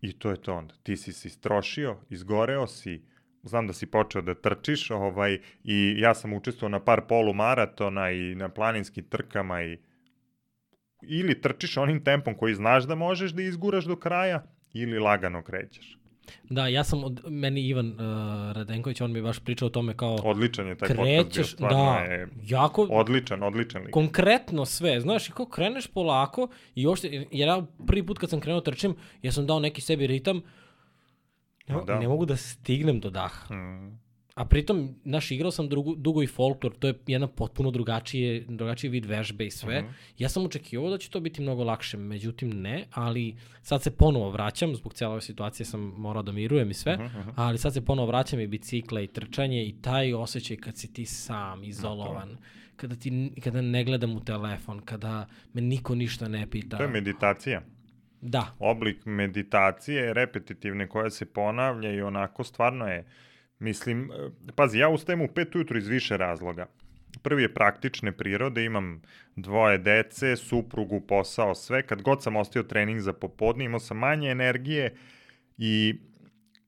Speaker 2: i to je to onda. Ti si se istrošio, izgoreo si, znam da si počeo da trčiš, ovaj, i ja sam učestvovao na par polumaratona i na planinskim trkama i ili trčiš onim tempom koji znaš da možeš da izguraš do kraja, ili lagano krećeš.
Speaker 1: Da, ja sam, od, meni Ivan uh, Radenković, on mi baš pričao o tome kao...
Speaker 2: Odličan je taj
Speaker 1: krećeš,
Speaker 2: podcast bio,
Speaker 1: da,
Speaker 2: je
Speaker 1: jako...
Speaker 2: Odličan, odličan lik.
Speaker 1: Konkretno sve, znaš, i kao kreneš polako i ošte, jer ja prvi put kad sam krenuo trčim, ja sam dao neki sebi ritam, Ne, da. ne mogu da stignem do daha. Mm. A pritom, naš, igrao sam drugu, dugo i folklor, to je jedna potpuno drugačije, drugačiji vid vežbe i sve. Mm -hmm. Ja sam očekivao da će to biti mnogo lakše, međutim ne, ali sad se ponovo vraćam, zbog cijela ove situacije sam morao da mirujem i sve, mm -hmm. ali sad se ponovo vraćam i bicikla i trčanje i taj osjećaj kad si ti sam, izolovan, no, kada, ti, kada ne gledam u telefon, kada me niko ništa ne pita.
Speaker 2: To je meditacija.
Speaker 1: Da.
Speaker 2: Oblik meditacije, repetitivne koja se ponavlja i onako stvarno je, mislim, pazi, ja ustajem u pet ujutru iz više razloga. Prvi je praktične prirode, imam dvoje dece, suprugu, posao, sve. Kad god sam ostio trening za popodne, imao sam manje energije i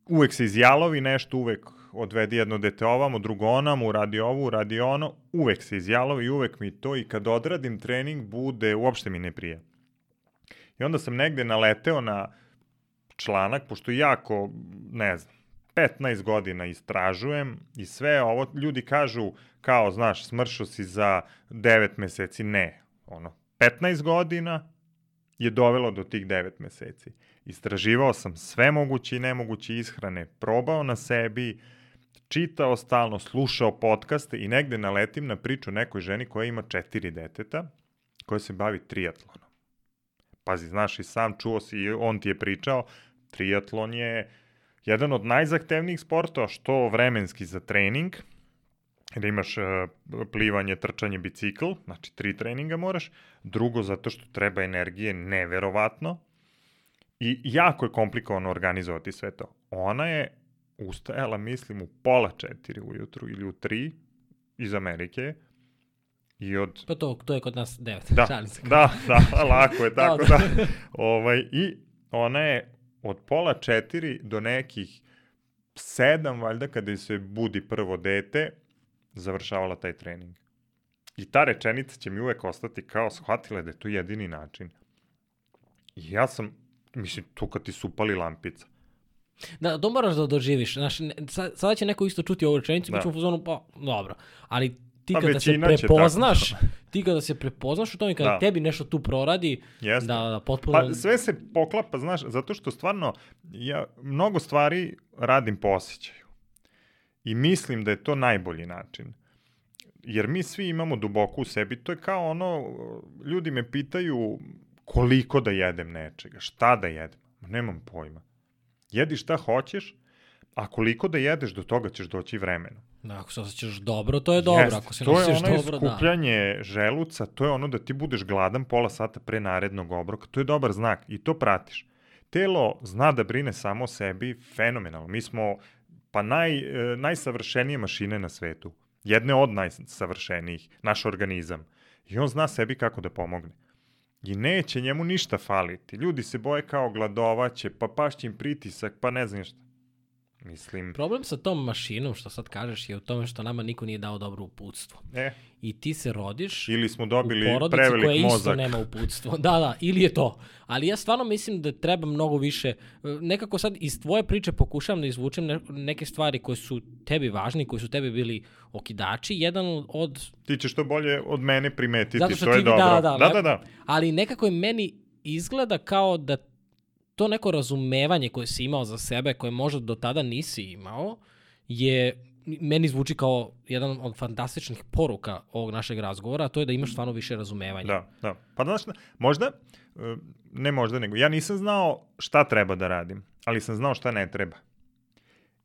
Speaker 2: uvek se izjalovi nešto, uvek odvedi jedno dete ovamo, drugo onamo, uradi ovo, uradi ono, uvek se izjalovi uvek mi to i kad odradim trening bude, uopšte mi ne prije. I onda sam negde naleteo na članak, pošto jako, ne znam, 15 godina istražujem i sve ovo, ljudi kažu kao, znaš, smršao si za 9 meseci. Ne, ono, 15 godina je dovelo do tih 9 meseci. Istraživao sam sve moguće i nemoguće ishrane, probao na sebi, čitao stalno, slušao podcaste i negde naletim na priču nekoj ženi koja ima četiri deteta, koja se bavi triatlonom. Pazi, znaš i sam čuo si, on ti je pričao, triatlon je jedan od najzahtevnijih sportova, što vremenski za trening, da imaš uh, plivanje, trčanje, bicikl, znači tri treninga moraš, drugo zato što treba energije neverovatno i jako je komplikovano organizovati sve to. Ona je ustajala, mislim, u pola četiri ujutru ili u tri iz Amerike, I od...
Speaker 1: Pa to, to je kod nas 9. *laughs*
Speaker 2: Da, da, da, *laughs* lako je tako da. da. ovaj, I ona je od pola četiri do nekih sedam, valjda, kada se budi prvo dete, završavala taj trening. I ta rečenica će mi uvek ostati kao shvatila da je to jedini način. I ja sam, mislim, tu kad ti su upali lampica.
Speaker 1: Da, to moraš da doživiš. Znaš, sada će neko isto čuti ovu rečenicu,
Speaker 2: Da.
Speaker 1: pa ćemo u fazonu, pa, dobro. Ali ti
Speaker 2: Pa
Speaker 1: kada se prepoznaš, ti kada se prepoznaš u tome, kada
Speaker 2: Da.
Speaker 1: tebi nešto tu proradi,
Speaker 2: Jeste.
Speaker 1: da, da, potpuno...
Speaker 2: Pa sve se poklapa, znaš, zato što stvarno ja mnogo stvari radim po osjećaju. I mislim da je to najbolji način. Jer mi svi imamo duboko u sebi. To je kao ono, ljudi me pitaju koliko da jedem nečega, šta da jedem. Ma Nemam pojma. Jedi šta hoćeš, a koliko da jedeš, do toga ćeš doći vremenom.
Speaker 1: Da, ako se osjećaš dobro, to je dobro.
Speaker 2: Jeste,
Speaker 1: Ako se
Speaker 2: to je ono
Speaker 1: dobro, da.
Speaker 2: želuca, to je ono da ti budeš gladan pola sata pre narednog obroka, to je dobar znak i to pratiš. Telo zna da brine samo o sebi fenomenalno. Mi smo pa naj, e, najsavršenije mašine na svetu. Jedne od najsavršenijih, naš organizam. I on zna sebi kako da pomogne. I neće njemu ništa faliti. Ljudi se boje kao gladovaće, pa pašće im pritisak, pa ne znam šta. Mislim,
Speaker 1: Problem sa tom mašinom, što sad kažeš, je u tome što nama niko nije dao dobro uputstvo.
Speaker 2: e,
Speaker 1: I ti se rodiš
Speaker 2: ili smo
Speaker 1: u
Speaker 2: dobili
Speaker 1: porodici koja
Speaker 2: prevelik
Speaker 1: isto
Speaker 2: mozak.
Speaker 1: nema uputstvo. Da, da, ili je to. Ali ja stvarno mislim da treba mnogo više, nekako sad iz tvoje priče pokušavam da izvučem ne, neke stvari koje su tebi važni, koji su tebi bili okidači. Jedan od
Speaker 2: Ti ćeš to bolje od mene primetiti,
Speaker 1: Zato što
Speaker 2: to je
Speaker 1: ti-
Speaker 2: dobro.
Speaker 1: da, da,
Speaker 2: da, da, da.
Speaker 1: ali nekako je meni izgleda kao da to neko razumevanje koje si imao za sebe, koje možda do tada nisi imao, je meni zvuči kao jedan od fantastičnih poruka ovog našeg razgovora, a to je da imaš stvarno više razumevanja.
Speaker 2: Da, da. Pa znaš, možda, e, ne možda, nego, ja nisam znao šta treba da radim, ali sam znao šta ne treba.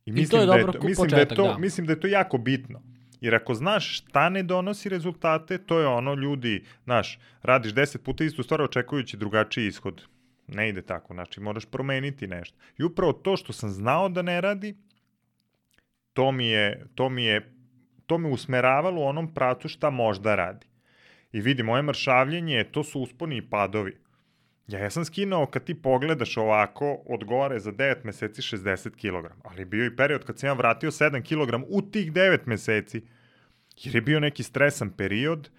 Speaker 2: I
Speaker 1: to
Speaker 2: mislim,
Speaker 1: je
Speaker 2: da, je
Speaker 1: dobro
Speaker 2: to,
Speaker 1: ko
Speaker 2: mislim, da
Speaker 1: početak,
Speaker 2: je to,
Speaker 1: da.
Speaker 2: mislim da je to jako bitno. Jer ako znaš šta ne donosi rezultate, to je ono ljudi, znaš, radiš deset puta istu stvar očekujući drugačiji ishod. Ne ide tako, znači moraš promeniti nešto. I upravo to što sam znao da ne radi, to mi je, to mi je, to me usmeravalo u onom pracu šta možda radi. I vidi, moje mršavljenje, to su usponi i padovi. Ja, ja sam skinuo, kad ti pogledaš ovako, od gore za 9 meseci 60 kg. Ali bio i period kad sam ja vratio 7 kg u tih 9 meseci. Jer je bio neki stresan period,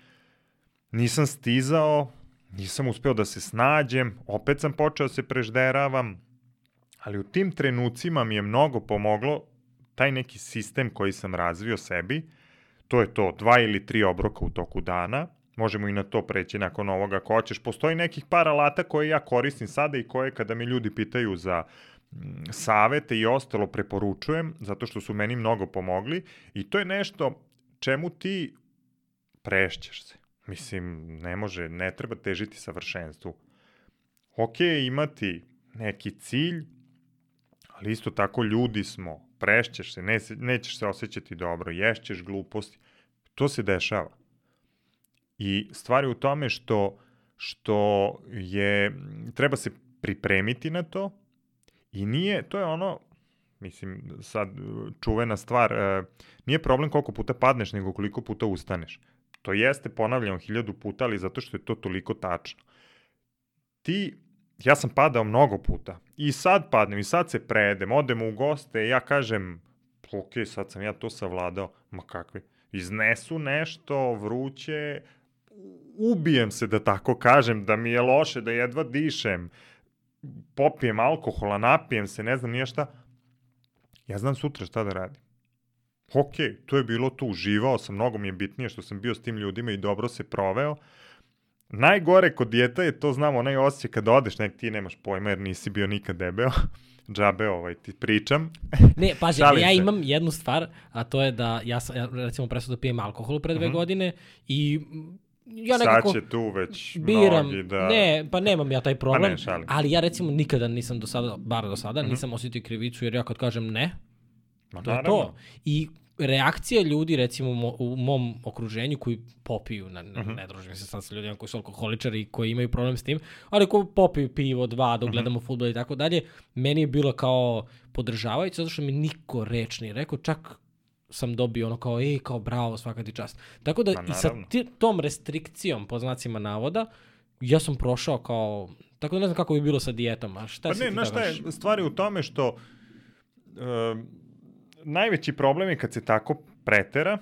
Speaker 2: nisam stizao, nisam uspeo da se snađem, opet sam počeo da se prežderavam, ali u tim trenucima mi je mnogo pomoglo taj neki sistem koji sam razvio sebi, to je to, dva ili tri obroka u toku dana, možemo i na to preći nakon ovoga ako hoćeš. Postoji nekih par alata koje ja koristim sada i koje kada me ljudi pitaju za mm, savete i ostalo preporučujem, zato što su meni mnogo pomogli i to je nešto čemu ti prešćeš se. Mislim, ne može, ne treba težiti savršenstvu. Ok, imati neki cilj, ali isto tako ljudi smo, prešćeš se, ne, nećeš se osjećati dobro, ješćeš gluposti. To se dešava. I stvar je u tome što, što je, treba se pripremiti na to i nije, to je ono, mislim, sad čuvena stvar, e, nije problem koliko puta padneš, nego koliko puta ustaneš. To jeste ponavljamo hiljadu puta, ali zato što je to toliko tačno. Ti, ja sam padao mnogo puta i sad padnem i sad se predem, odemo u goste, ja kažem, ok, sad sam ja to savladao, ma kakve, iznesu nešto vruće, ubijem se da tako kažem, da mi je loše, da jedva dišem, popijem alkohola, napijem se, ne znam nije šta, ja znam sutra šta da radim. Ok, to je bilo tu, uživao sam, mnogo mi je bitnije što sam bio s tim ljudima i dobro se proveo. Najgore kod dijeta je to, znam, onaj osjećaj kada odeš, nek ti nemaš pojma jer nisi bio nikad debeo, *laughs* džabe ovaj, ti pričam. *laughs*
Speaker 1: Ne, pazi, ja imam jednu stvar, a to je da ja, sam, ja recimo prestao da pijem alkohol pre dve
Speaker 2: Mhm.
Speaker 1: godine i mm, ja nekako
Speaker 2: Sad će tu već
Speaker 1: biram,
Speaker 2: mnogi da...
Speaker 1: ne, pa nemam ja taj problem,
Speaker 2: ne, šalim.
Speaker 1: ali ja recimo nikada nisam do sada, bar do sada,
Speaker 2: Mhm.
Speaker 1: nisam osjetio krivicu jer ja kad kažem ne,
Speaker 2: Ma,
Speaker 1: to je
Speaker 2: naravno.
Speaker 1: to. I reakcija ljudi recimo u mo- u mom okruženju koji popiju, ne, ne,
Speaker 2: Mhm.
Speaker 1: ne družim se sad sa ljudima koji su alkoholičari i koji imaju problem s tim, ali ko popiju pivo, dva, dok gledamo futbol i tako dalje, meni je bilo kao podržavajuće zato što mi niko reč nije rekao, čak sam dobio ono kao, ej, kao bravo, svaka ti čast. Tako da
Speaker 2: Ma,
Speaker 1: i sa tom restrikcijom, po znacima navoda, ja sam prošao kao, tako da ne znam kako bi bilo sa dijetom, a šta
Speaker 2: Pa
Speaker 1: si
Speaker 2: ne,
Speaker 1: ti
Speaker 2: znaš
Speaker 1: da
Speaker 2: šta je, stvar je u tome što uh, najveći problem je kad se tako pretera,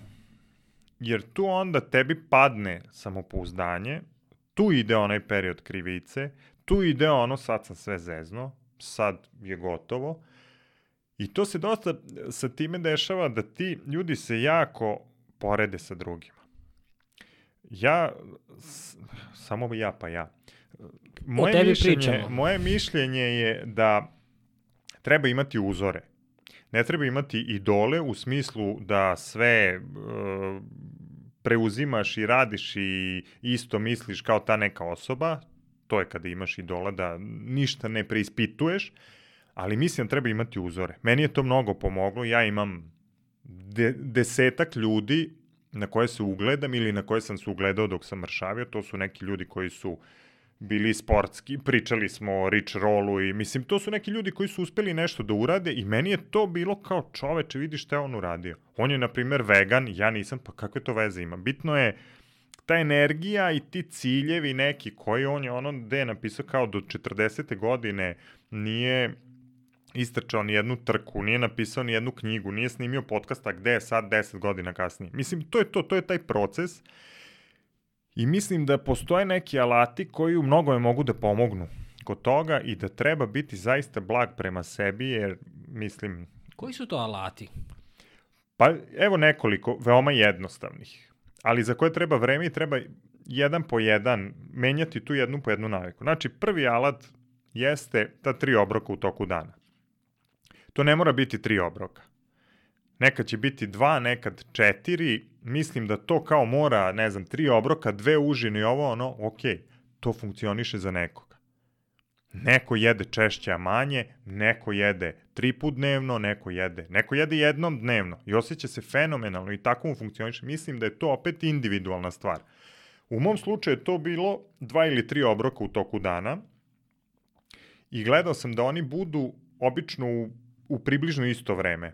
Speaker 2: jer tu onda tebi padne samopouzdanje, tu ide onaj period krivice, tu ide ono sad sam sve zezno, sad je gotovo. I to se dosta sa time dešava da ti ljudi se jako porede sa drugima. Ja, s, samo ja pa ja. Moje mišljenje, pričamo. moje mišljenje je da treba imati uzore. Ne treba imati idole u smislu da sve uh, preuzimaš i radiš i isto misliš kao ta neka osoba, to je kada imaš idola da ništa ne preispituješ, ali mislim da treba imati uzore. Meni je to mnogo pomoglo, ja imam de, desetak ljudi na koje se ugledam ili na koje sam se ugledao dok sam mršavio, to su neki ljudi koji su bili sportski, pričali smo o rich rollu i mislim, to su neki ljudi koji su uspeli nešto da urade i meni je to bilo kao čoveče, vidi šta je on uradio. On je, na primer, vegan, ja nisam, pa kakve to veze ima? Bitno je ta energija i ti ciljevi neki koji on je ono gde je napisao kao do 40. godine nije istrčao ni jednu trku, nije napisao ni jednu knjigu, nije snimio podcasta gde je sad 10 godina kasnije. Mislim, to je to, to je taj proces i mislim da postoje neki alati koji u mnogome mogu da pomognu kod toga i da treba biti zaista blag prema sebi, jer mislim...
Speaker 1: Koji su to alati?
Speaker 2: Pa evo nekoliko, veoma jednostavnih ali za koje treba vreme i treba jedan po jedan menjati tu jednu po jednu naviku. Znači, prvi alat jeste ta tri obroka u toku dana. To ne mora biti tri obroka. Nekad će biti dva, nekad četiri. Mislim da to kao mora, ne znam, tri obroka, dve užine i ovo, ono, ok, to funkcioniše za nekog. Neko jede češće, a manje, neko jede tri put dnevno, neko jede, neko jede jednom dnevno i osjeća se fenomenalno i tako mu funkcioniše. Mislim da je to opet individualna stvar. U mom slučaju je to bilo dva ili tri obroka u toku dana i gledao sam da oni budu obično u, u približno isto vreme,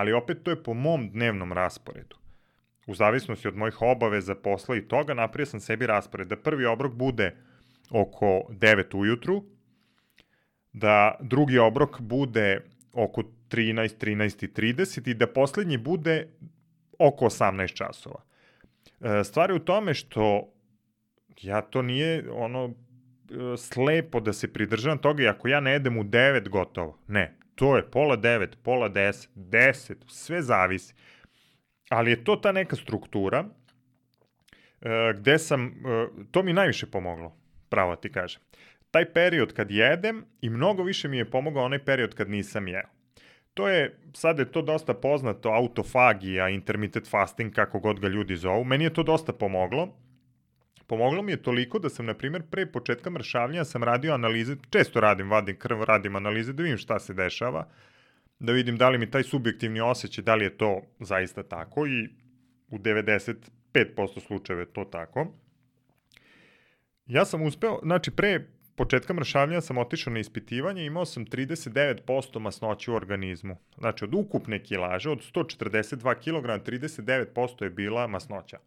Speaker 2: ali opet to je po mom dnevnom rasporedu. U zavisnosti od mojih obaveza, posla i toga, napravio sam sebi raspored da prvi obrok bude oko 9 ujutru, da drugi obrok bude oko 13, 13 i 30 i da poslednji bude oko 18 časova. E, stvar je u tome što ja to nije ono e, slepo da se pridržavam toga i ako ja ne jedem u 9 gotovo. Ne, to je pola 9, pola 10, 10, sve zavisi. Ali je to ta neka struktura e, gde sam, to mi najviše pomoglo, pravo ti kažem taj period kad jedem i mnogo više mi je pomogao onaj period kad nisam jeo. To je, sad je to dosta poznato, autofagija, intermittent fasting, kako god ga ljudi zovu. Meni je to dosta pomoglo. Pomoglo mi je toliko da sam, na primjer, pre početka mršavljanja sam radio analize, često radim, vadim krv, radim analize, da vidim šta se dešava, da vidim da li mi taj subjektivni osjećaj, da li je to zaista tako i u 95% slučajeva je to tako. Ja sam uspeo, znači pre početka mršavljanja sam otišao na ispitivanje i imao sam 39% masnoće u organizmu. Znači, od ukupne kilaže, od 142 kg, 39% je bila masnoća.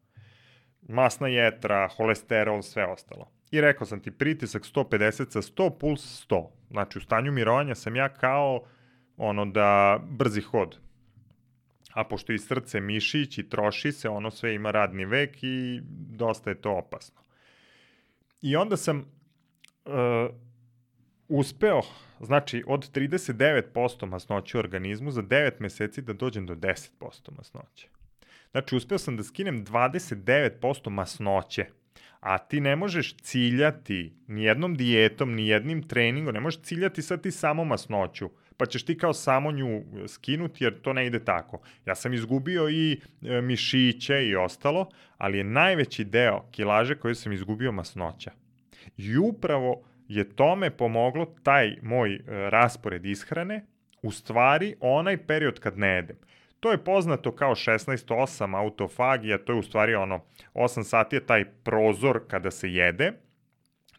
Speaker 2: Masna jetra, holesterol, sve ostalo. I rekao sam ti, pritisak 150 sa 100, puls 100. Znači, u stanju mirovanja sam ja kao ono da brzi hod. A pošto i srce mišić i troši se, ono sve ima radni vek i dosta je to opasno. I onda sam uh, uspeo, znači od 39% masnoće u organizmu za 9 meseci da dođem do 10% masnoće. Znači uspeo sam da skinem 29% masnoće, a ti ne možeš ciljati ni jednom dijetom, ni jednim treningom, ne možeš ciljati sad ti samo masnoću, pa ćeš ti kao samo nju skinuti jer to ne ide tako. Ja sam izgubio i e, mišiće i ostalo, ali je najveći deo kilaže koju sam izgubio masnoća. I upravo je tome pomoglo taj moj e, raspored ishrane, u stvari onaj period kad ne jedem. To je poznato kao 16-8 autofagija, to je u stvari ono, 8 sati je taj prozor kada se jede,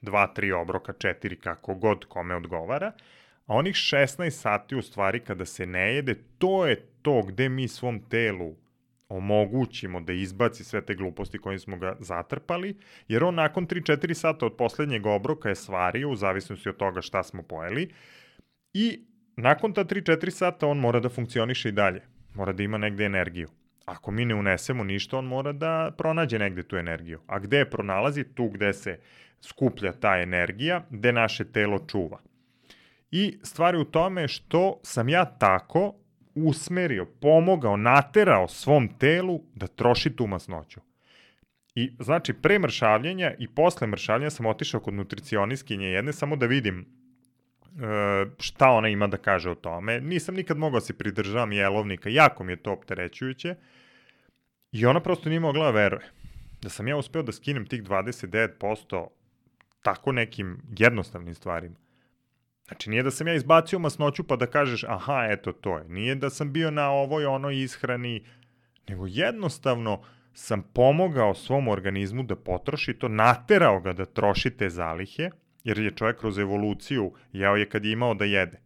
Speaker 2: 2-3 obroka, 4 kako god kome odgovara, a onih 16 sati u stvari kada se ne jede, to je to gde mi svom telu omogućimo da izbaci sve te gluposti kojim smo ga zatrpali, jer on nakon 3-4 sata od poslednjeg obroka je svario, u zavisnosti od toga šta smo pojeli, i nakon ta 3-4 sata on mora da funkcioniše i dalje, mora da ima negde energiju. Ako mi ne unesemo ništa, on mora da pronađe negde tu energiju. A gde je pronalazi? Tu gde se skuplja ta energija, gde naše telo čuva. I stvar je u tome što sam ja tako usmerio, pomogao, naterao svom telu da troši tu masnoću. I znači, pre mršavljenja i posle mršavljenja sam otišao kod nutricionistkinje jedne samo da vidim šta ona ima da kaže o tome. Nisam nikad mogao da se pridržavam jelovnika, jako mi je to opterećujuće. I ona prosto nije mogla da veruje. Da sam ja uspeo da skinem tih 29% tako nekim jednostavnim stvarima. Znači, nije da sam ja izbacio masnoću pa da kažeš, aha, eto, to je. Nije da sam bio na ovoj onoj ishrani, nego jednostavno sam pomogao svom organizmu da potroši to, naterao ga da troši te zalihe, jer je čovjek kroz evoluciju jeo je kad je imao da jede.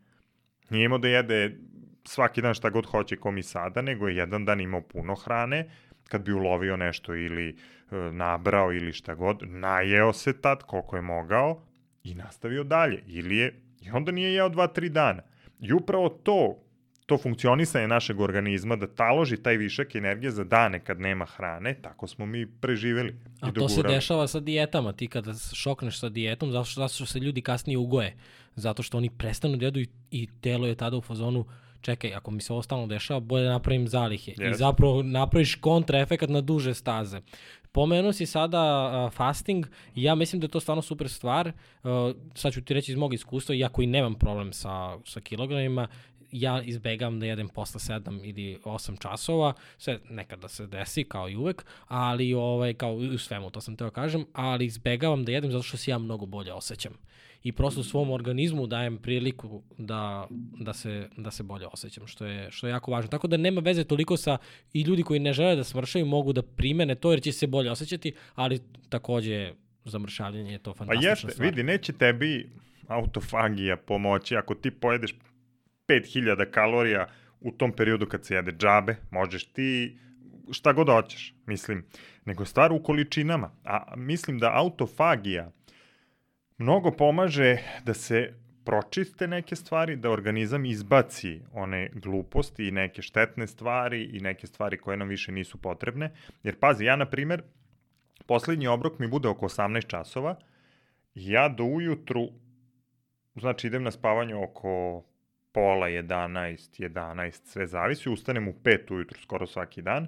Speaker 2: Nije imao da jede svaki dan šta god hoće ko mi sada, nego je jedan dan imao puno hrane, kad bi ulovio nešto ili e, nabrao ili šta god, najeo se tad koliko je mogao i nastavio dalje. Ili je, i onda nije jeo dva, tri dana. I upravo to to funkcionisanje našeg organizma da taloži taj višak energije za dane kad nema hrane, tako smo mi preživeli.
Speaker 1: A to se dešava sa dijetama, ti kada šokneš sa dijetom, zato što, zato što se ljudi kasnije ugoje, zato što oni prestanu da jedu i, i telo je tada u fazonu, čekaj, ako mi se ovo stalno dešava, bolje da napravim zalihe. Yes. I zapravo napraviš kontraefekat na duže staze. Pomenuo si sada uh, fasting i ja mislim da je to stvarno super stvar. Uh, sad ću ti reći iz mog iskustva, iako i nemam problem sa, sa kilogramima, ja izbegam da jedem posle 7 ili 8 časova, sve nekada se desi kao i uvek, ali ovaj, kao u svemu, to sam teo kažem, ali izbegavam da jedem zato što se ja mnogo bolje osjećam. I prosto svom organizmu dajem priliku da, da, se, da se bolje osjećam, što je, što je jako važno. Tako da nema veze toliko sa i ljudi koji ne žele da smršaju mogu da primene to jer će se bolje osjećati, ali takođe za mršavljenje je to fantastična
Speaker 2: pa jeste, stvar. vidi, neće tebi autofagija pomoći ako ti pojedeš 5000 kalorija u tom periodu kad se jede džabe, možeš ti šta god hoćeš, mislim, nego stvar u količinama. A mislim da autofagija mnogo pomaže da se pročiste neke stvari, da organizam izbaci one gluposti i neke štetne stvari i neke stvari koje nam više nisu potrebne. Jer pazi, ja na primer, poslednji obrok mi bude oko 18 časova, ja do ujutru, znači idem na spavanje oko pola 11, 11, sve zavisi, ustanem u 5 ujutru skoro svaki dan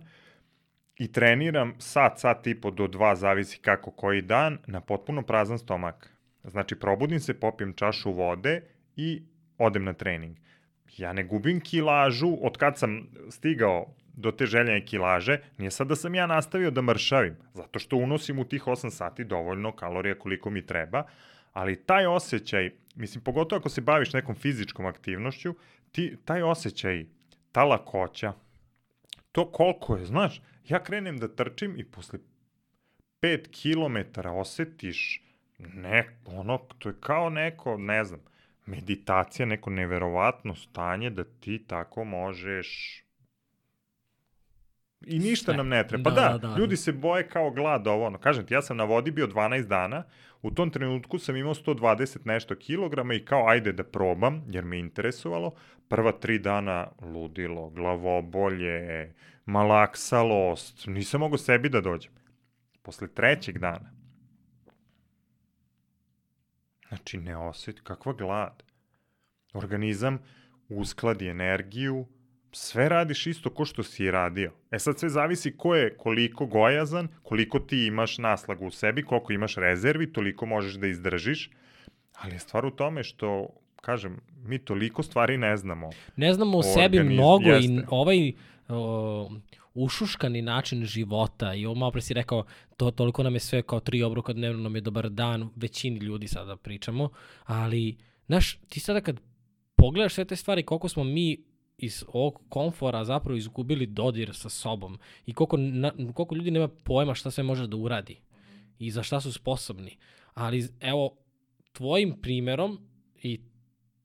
Speaker 2: i treniram sat, sat i po do 2, zavisi kako koji dan, na potpuno prazan stomak. Znači, probudim se, popijem čašu vode i odem na trening. Ja ne gubim kilažu, od kad sam stigao do te željene kilaže, nije sad da sam ja nastavio da mršavim, zato što unosim u tih 8 sati dovoljno kalorija koliko mi treba, ali taj osjećaj, mislim, pogotovo ako se baviš nekom fizičkom aktivnošću, ti, taj osjećaj, ta lakoća, to koliko je, znaš, ja krenem da trčim i posle 5 km osetiš ne, ono, to je kao neko, ne znam, meditacija, neko neverovatno stanje da ti tako možeš I ništa Sve. nam ne treba. Pa da, da, da, da, ljudi se boje kao glad ovo. Ono. Kažem ti, ja sam na vodi bio 12 dana, u tom trenutku sam imao 120 nešto kilograma i kao ajde da probam, jer me interesovalo. Prva tri dana ludilo, glavobolje, malaksalost, nisam mogo sebi da dođem. Posle trećeg dana, znači ne osjeti, kakva glad. Organizam uskladi energiju, sve radiš isto ko što si radio. E sad sve zavisi ko je koliko gojazan, koliko ti imaš naslagu u sebi, koliko imaš rezervi, toliko možeš da izdržiš, ali je stvar u tome što, kažem, mi toliko stvari ne znamo.
Speaker 1: Ne znamo o sebi mnogo jeste. i ovaj o, ušuškani način života i ovo malo pre si rekao, to, toliko nam je sve kao tri obroka dnevno, nam je dobar dan, većini ljudi sada pričamo, ali, znaš, ti sada kad pogledaš sve te stvari, koliko smo mi iz ovog komfora zapravo izgubili dodir sa sobom i koliko, na, koliko ljudi nema pojma šta sve može da uradi i za šta su sposobni. Ali evo, tvojim primerom i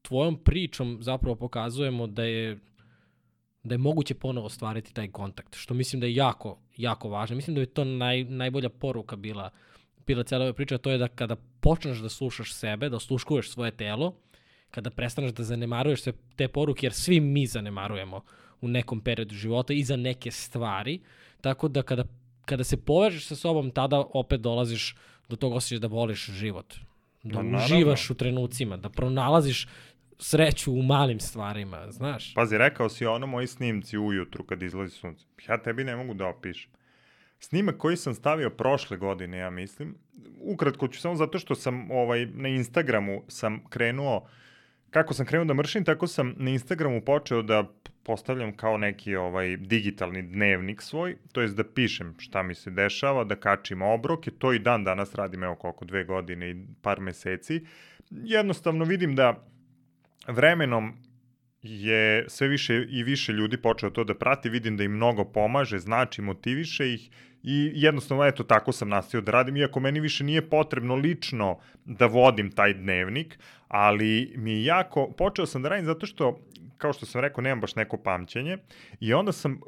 Speaker 1: tvojom pričom zapravo pokazujemo da je da je moguće ponovo stvariti taj kontakt, što mislim da je jako, jako važno. Mislim da je to naj, najbolja poruka bila, bila cijela ova priča, to je da kada počneš da slušaš sebe, da osluškuješ svoje telo, kada prestaneš da zanemaruješ sve te poruke, jer svi mi zanemarujemo u nekom periodu života i za neke stvari, tako da kada, kada se povežeš sa sobom, tada opet dolaziš do tog osjećaja da voliš život. Da
Speaker 2: Ma,
Speaker 1: uživaš u trenucima, da pronalaziš sreću u malim stvarima, znaš.
Speaker 2: Pazi, rekao si ono moji snimci ujutru kad izlazi sunce. Ja tebi ne mogu da opišem. Snimak koji sam stavio prošle godine, ja mislim, ukratko ću samo zato što sam ovaj na Instagramu sam krenuo kako sam krenuo da mršim, tako sam na Instagramu počeo da postavljam kao neki ovaj digitalni dnevnik svoj, to jest da pišem šta mi se dešava, da kačim obroke, to i dan danas radim evo koliko dve godine i par meseci. Jednostavno vidim da vremenom je sve više i više ljudi počeo to da prati, vidim da im mnogo pomaže, znači motiviše ih i jednostavno eto tako sam nastavio da radim, iako meni više nije potrebno lično da vodim taj dnevnik, ali mi jako, počeo sam da radim zato što, kao što sam rekao, nemam baš neko pamćenje i onda sam,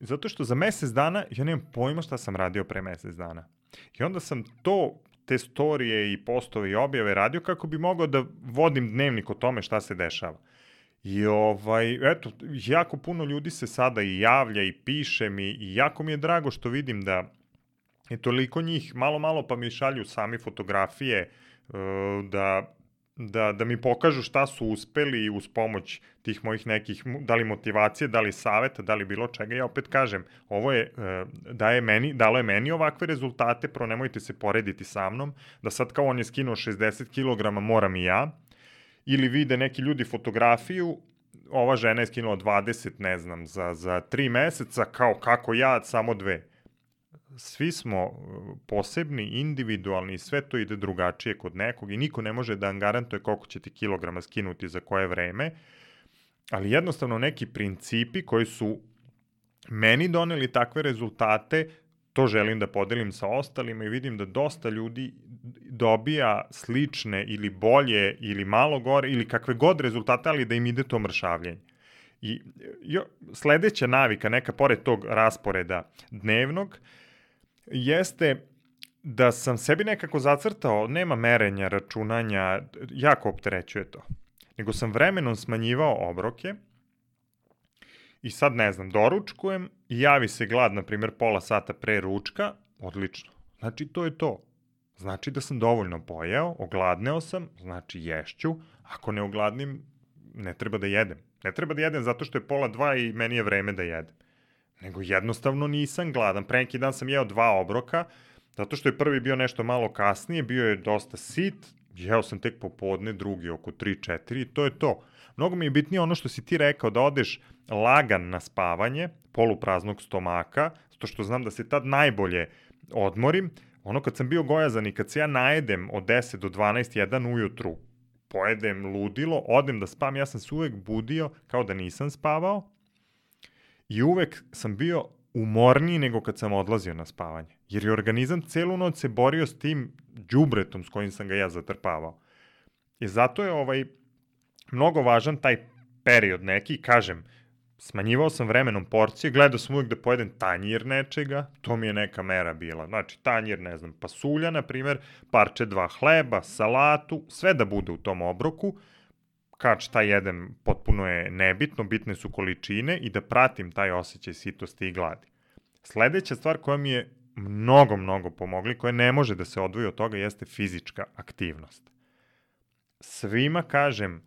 Speaker 2: zato što za mesec dana ja nemam pojma šta sam radio pre mesec dana. I onda sam to te storije i postove i objave radio kako bi mogao da vodim dnevnik o tome šta se dešava. I ovaj, eto, jako puno ljudi se sada i javlja i piše mi i jako mi je drago što vidim da je toliko njih, malo malo pa mi šalju sami fotografije eh, da da, da mi pokažu šta su uspeli uz pomoć tih mojih nekih, da li motivacije, da li saveta, da li bilo čega. Ja opet kažem, ovo je, eh, da je meni, dalo je meni ovakve rezultate, pro nemojte se porediti sa mnom, da sad kao on je skinuo 60 kg, moram i ja, ili vide neki ljudi fotografiju, ova žena je skinula 20, ne znam, za, za 3 meseca, kao kako ja, samo dve. Svi smo uh, posebni, individualni i sve to ide drugačije kod nekog i niko ne može da vam garantuje koliko ćete kilograma skinuti za koje vreme, ali jednostavno neki principi koji su meni doneli takve rezultate, to želim da podelim sa ostalima i vidim da dosta ljudi dobija slične ili bolje ili malo gore ili kakve god rezultate, ali da im ide to mršavljenje. I jo, sledeća navika, neka pored tog rasporeda dnevnog, jeste da sam sebi nekako zacrtao, nema merenja, računanja, jako opterećuje to. Nego sam vremenom smanjivao obroke i sad ne znam, doručkujem i javi se glad, na primjer, pola sata pre ručka, odlično. Znači, to je to znači da sam dovoljno pojeo, ogladneo sam, znači ješću, ako ne ogladnim, ne treba da jedem. Ne treba da jedem zato što je pola dva i meni je vreme da jedem. Nego jednostavno nisam gladan. Pre neki dan sam jeo dva obroka, zato što je prvi bio nešto malo kasnije, bio je dosta sit, jeo sam tek popodne, drugi oko 3-4 i to je to. Mnogo mi je bitnije ono što si ti rekao, da odeš lagan na spavanje, polupraznog stomaka, zato što znam da se tad najbolje odmorim, Ono kad sam bio gojazan i kad se ja najedem od 10 do 12, 1 ujutru, pojedem ludilo, odem da spam, ja sam se uvek budio kao da nisam spavao i uvek sam bio umorniji nego kad sam odlazio na spavanje. Jer je organizam celu noć se borio s tim džubretom s kojim sam ga ja zatrpavao. I zato je ovaj mnogo važan taj period neki, kažem, smanjivao sam vremenom porcije, gledao sam uvijek da pojedem tanjir nečega, to mi je neka mera bila. Znači, tanjir, ne znam, pasulja, na primer, parče dva hleba, salatu, sve da bude u tom obroku, kad šta jedem potpuno je nebitno, bitne su količine i da pratim taj osjećaj sitosti i gladi. Sledeća stvar koja mi je mnogo, mnogo pomogli, koja ne može da se odvoji od toga, jeste fizička aktivnost. Svima kažem,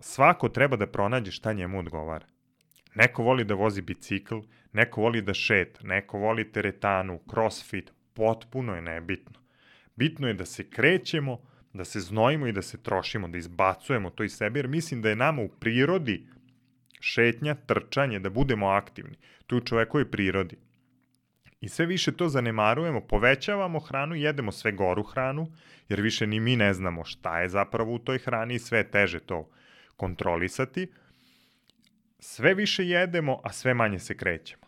Speaker 2: svako treba da pronađe šta njemu odgovara. Neko voli da vozi bicikl, neko voli da šet, neko voli teretanu, crossfit, potpuno je nebitno. Bitno je da se krećemo, da se znojimo i da se trošimo, da izbacujemo to iz sebe, jer mislim da je nama u prirodi šetnja, trčanje, da budemo aktivni. To je u čovekovoj prirodi. I sve više to zanemarujemo, povećavamo hranu, jedemo sve goru hranu, jer više ni mi ne znamo šta je zapravo u toj hrani i sve teže to kontrolisati. Sve više jedemo, a sve manje se krećemo.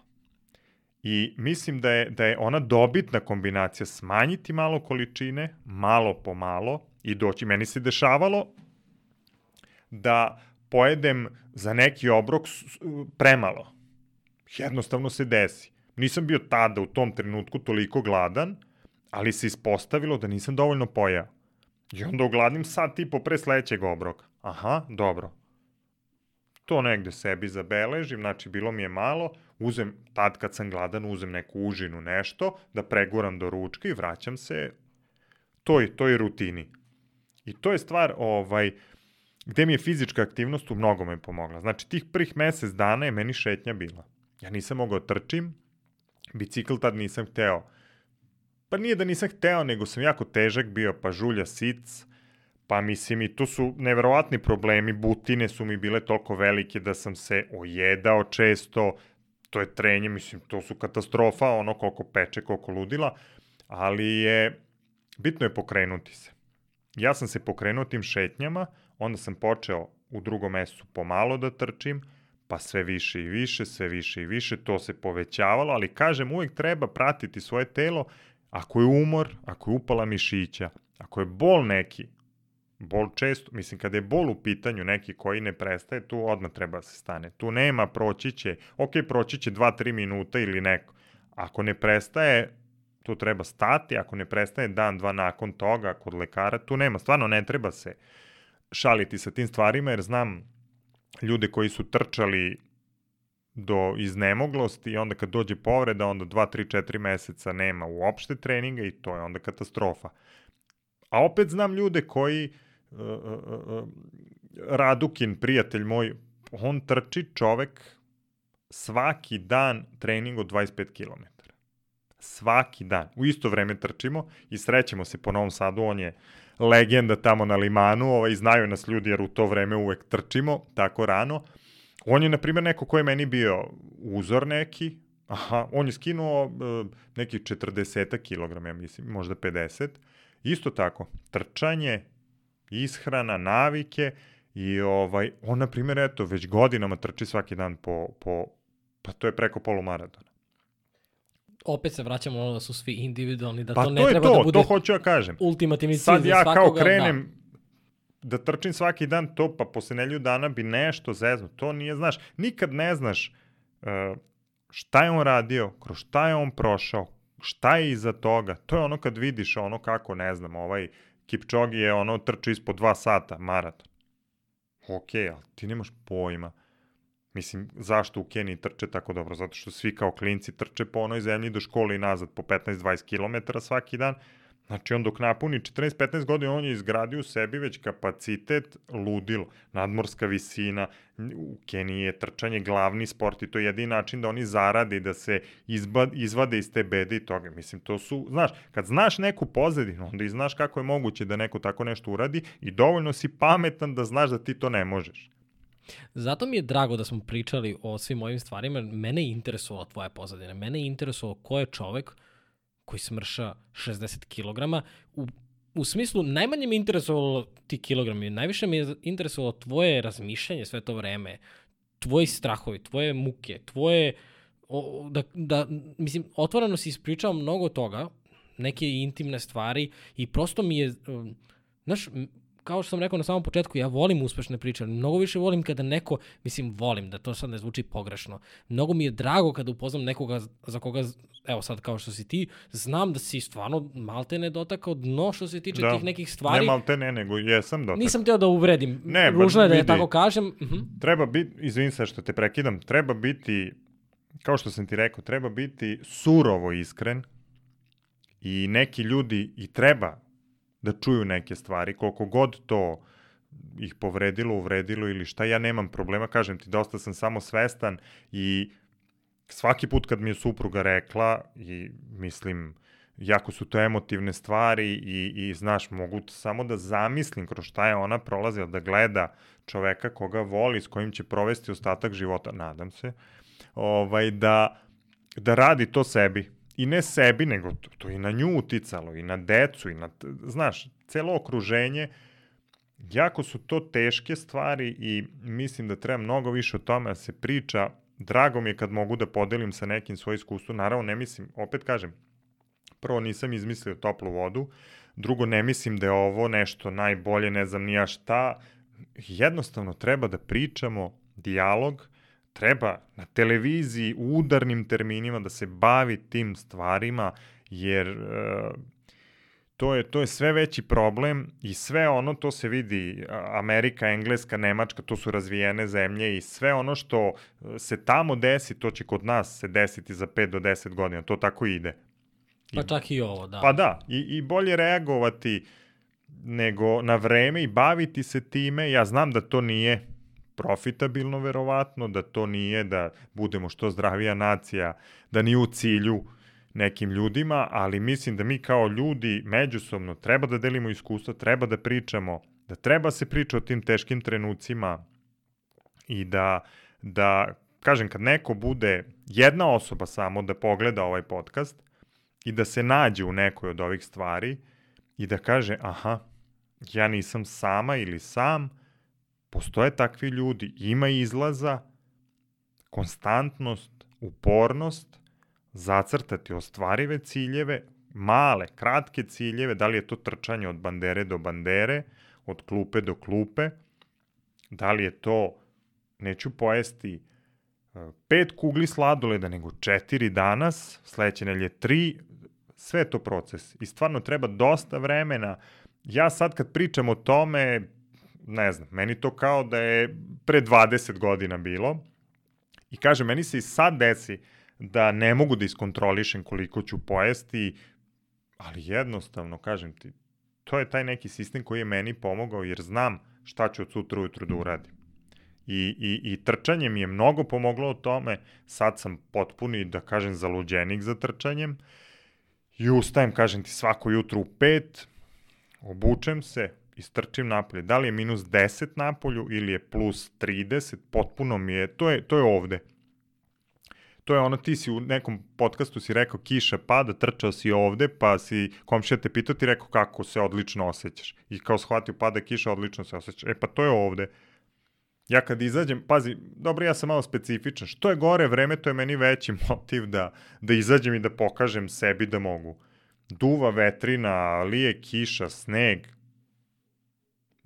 Speaker 2: I mislim da je, da je ona dobitna kombinacija smanjiti malo količine, malo po malo i doći. Meni se dešavalo da pojedem za neki obrok premalo. Jednostavno se desi. Nisam bio tada u tom trenutku toliko gladan, ali se ispostavilo da nisam dovoljno pojao. I onda ogladnim sad tipo pre sledećeg obroka. Aha, dobro. To negde sebi zabeležim, znači bilo mi je malo, uzem, tad kad sam gladan, uzem neku užinu, nešto, da preguram do ručka i vraćam se toj, toj rutini. I to je stvar, ovaj, gde mi je fizička aktivnost u mnogome pomogla. Znači, tih prvih mesec dana je meni šetnja bila. Ja nisam mogao da trčim, bicikl tad nisam hteo. Pa nije da nisam hteo, nego sam jako težak bio, pa žulja sic, pa mislim i tu su neverovatni problemi, butine su mi bile toliko velike da sam se ojedao često, to je trenje, mislim, to su katastrofa, ono koliko peče, koliko ludila, ali je, bitno je pokrenuti se. Ja sam se pokrenuo tim šetnjama, onda sam počeo u drugom mesecu pomalo da trčim, pa sve više i više, sve više i više, to se povećavalo, ali kažem, uvek treba pratiti svoje telo, ako je umor, ako je upala mišića, ako je bol neki, bol često, mislim kada je bol u pitanju neki koji ne prestaje, tu odmah treba da se stane. Tu nema, proći će, ok, proći će 2-3 minuta ili neko. Ako ne prestaje, tu treba stati, ako ne prestaje dan, dva nakon toga kod lekara, tu nema, stvarno ne treba se šaliti sa tim stvarima, jer znam ljude koji su trčali do iznemoglosti i onda kad dođe povreda, onda 2, 3, 4 meseca nema uopšte treninga i to je onda katastrofa. A opet znam ljude koji uh, uh, uh, Radukin, prijatelj moj, on trči čovek svaki dan trening od 25 km. Svaki dan. U isto vreme trčimo i srećemo se po Novom Sadu, on je legenda tamo na limanu, ovaj, znaju nas ljudi jer u to vreme uvek trčimo, tako rano. On je, na primjer, neko ko je meni bio uzor neki, aha, on je skinuo uh, neki 40 kg, ja mislim, možda 50. Isto tako, trčanje, ishrana, navike i ovaj, on, na primjer, eto, već godinama trči svaki dan po, po pa to je preko polumaratona
Speaker 1: opet se vraćamo ono da su svi individualni, da
Speaker 2: pa
Speaker 1: to ne treba
Speaker 2: to,
Speaker 1: da bude
Speaker 2: to hoću ja kažem.
Speaker 1: ultimativni cilj
Speaker 2: Sad ja
Speaker 1: svakoga.
Speaker 2: kao krenem da. da trčim svaki dan to, pa posle nelju dana bi nešto zezno. To nije, znaš, nikad ne znaš uh, šta je on radio, kroz šta je on prošao, šta je iza toga. To je ono kad vidiš ono kako, ne znam, ovaj Kipčogi je ono trči ispod dva sata, maraton. Ok, ali ti nemaš pojma Mislim, zašto u Keniji trče tako dobro? Zato što svi kao klinci trče po onoj zemlji do škole i nazad po 15-20 km svaki dan. Znači, on dok napuni 14-15 godina, on je izgradio u sebi već kapacitet ludilo, nadmorska visina. U Keniji je trčanje glavni sport i to je jedini način da oni zarade i da se izba, izvade iz te bede i toga. Mislim, to su, znaš, kad znaš neku pozadinu, onda i znaš kako je moguće da neko tako nešto uradi i dovoljno si pametan da znaš da ti to ne možeš.
Speaker 1: Zato mi je drago da smo pričali o svim ovim stvarima. Mene je interesovalo tvoja pozadina. Mene je interesovalo ko je čovek koji smrša 60 kg. U, u smislu, najmanje mi je interesovalo ti kilogrami. Najviše mi je interesovalo tvoje razmišljanje sve to vreme. Tvoji strahovi, tvoje muke, tvoje... O, da, da, mislim, otvoreno si ispričao mnogo toga, neke intimne stvari i prosto mi je... Um, znaš, kao što sam rekao na samom početku, ja volim uspešne priče, ali mnogo više volim kada neko, mislim, volim, da to sad ne zvuči pogrešno. Mnogo mi je drago kada upoznam nekoga za koga, evo sad kao što si ti, znam da si stvarno malte ne dotakao dno što se tiče da. tih nekih stvari.
Speaker 2: Ne malte ne, nego jesam dotakao.
Speaker 1: Nisam teo da uvredim. Ne, Ružno je da je tako kažem. Uh
Speaker 2: -huh. Treba biti, izvin se što te prekidam, treba biti, kao što sam ti rekao, treba biti surovo iskren i neki ljudi i treba da čuju neke stvari, koliko god to ih povredilo, uvredilo ili šta, ja nemam problema, kažem ti, dosta sam samo svestan i svaki put kad mi je supruga rekla i mislim, jako su to emotivne stvari i, i znaš, mogu samo da zamislim kroz šta je ona prolazila, da gleda čoveka koga voli, s kojim će provesti ostatak života, nadam se, ovaj, da, da radi to sebi i ne sebi, nego to, to i na nju uticalo, i na decu, i na, znaš, celo okruženje, jako su to teške stvari i mislim da treba mnogo više o tome da se priča. Drago mi je kad mogu da podelim sa nekim svoje iskustvo. Naravno, ne mislim, opet kažem, prvo nisam izmislio toplu vodu, drugo ne mislim da je ovo nešto najbolje, ne znam nija šta. Jednostavno treba da pričamo dijalog, treba na televiziji u udarnim terminima da se bavi tim stvarima, jer uh, to je, to je sve veći problem i sve ono, to se vidi, Amerika, Engleska, Nemačka, to su razvijene zemlje i sve ono što e, se tamo desi, to će kod nas se desiti za 5 do 10 godina, to tako ide.
Speaker 1: Pa čak i ovo, da.
Speaker 2: Pa da, i, i bolje reagovati nego na vreme i baviti se time. Ja znam da to nije profitabilno verovatno, da to nije da budemo što zdravija nacija, da nije u cilju nekim ljudima, ali mislim da mi kao ljudi međusobno treba da delimo iskustva, treba da pričamo, da treba se priča o tim teškim trenucima i da, da kažem, kad neko bude jedna osoba samo da pogleda ovaj podcast i da se nađe u nekoj od ovih stvari i da kaže, aha, ja nisam sama ili sam, postoje takvi ljudi, ima izlaza, konstantnost, upornost, zacrtati ostvarive ciljeve, male, kratke ciljeve, da li je to trčanje od bandere do bandere, od klupe do klupe, da li je to, neću pojesti e, pet kugli sladoleda, nego četiri danas, sledeće nelje tri, sve to proces. I stvarno treba dosta vremena. Ja sad kad pričam o tome, ne znam, meni to kao da je pre 20 godina bilo. I kaže, meni se i sad desi da ne mogu da iskontrolišem koliko ću pojesti, ali jednostavno, kažem ti, to je taj neki sistem koji je meni pomogao, jer znam šta ću od sutra ujutru da uradim. I, i, I trčanje mi je mnogo pomoglo u tome, sad sam potpuni, da kažem, zaluđenik za trčanjem, i ustajem, kažem ti, svako jutro u pet, obučem se, istrčim napolje. Da li je minus 10 napolju ili je plus 30, potpuno mi je, to je, to je ovde. To je ono, ti si u nekom podcastu si rekao kiša pada, trčao si ovde, pa si komšija te pitao ti rekao kako se odlično osjećaš. I kao shvatio pada kiša, odlično se osjećaš. E pa to je ovde. Ja kad izađem, pazi, dobro, ja sam malo specifičan. Što je gore vreme, to je meni veći *laughs* motiv da, da izađem i da pokažem sebi da mogu. Duva vetrina, lije kiša, sneg,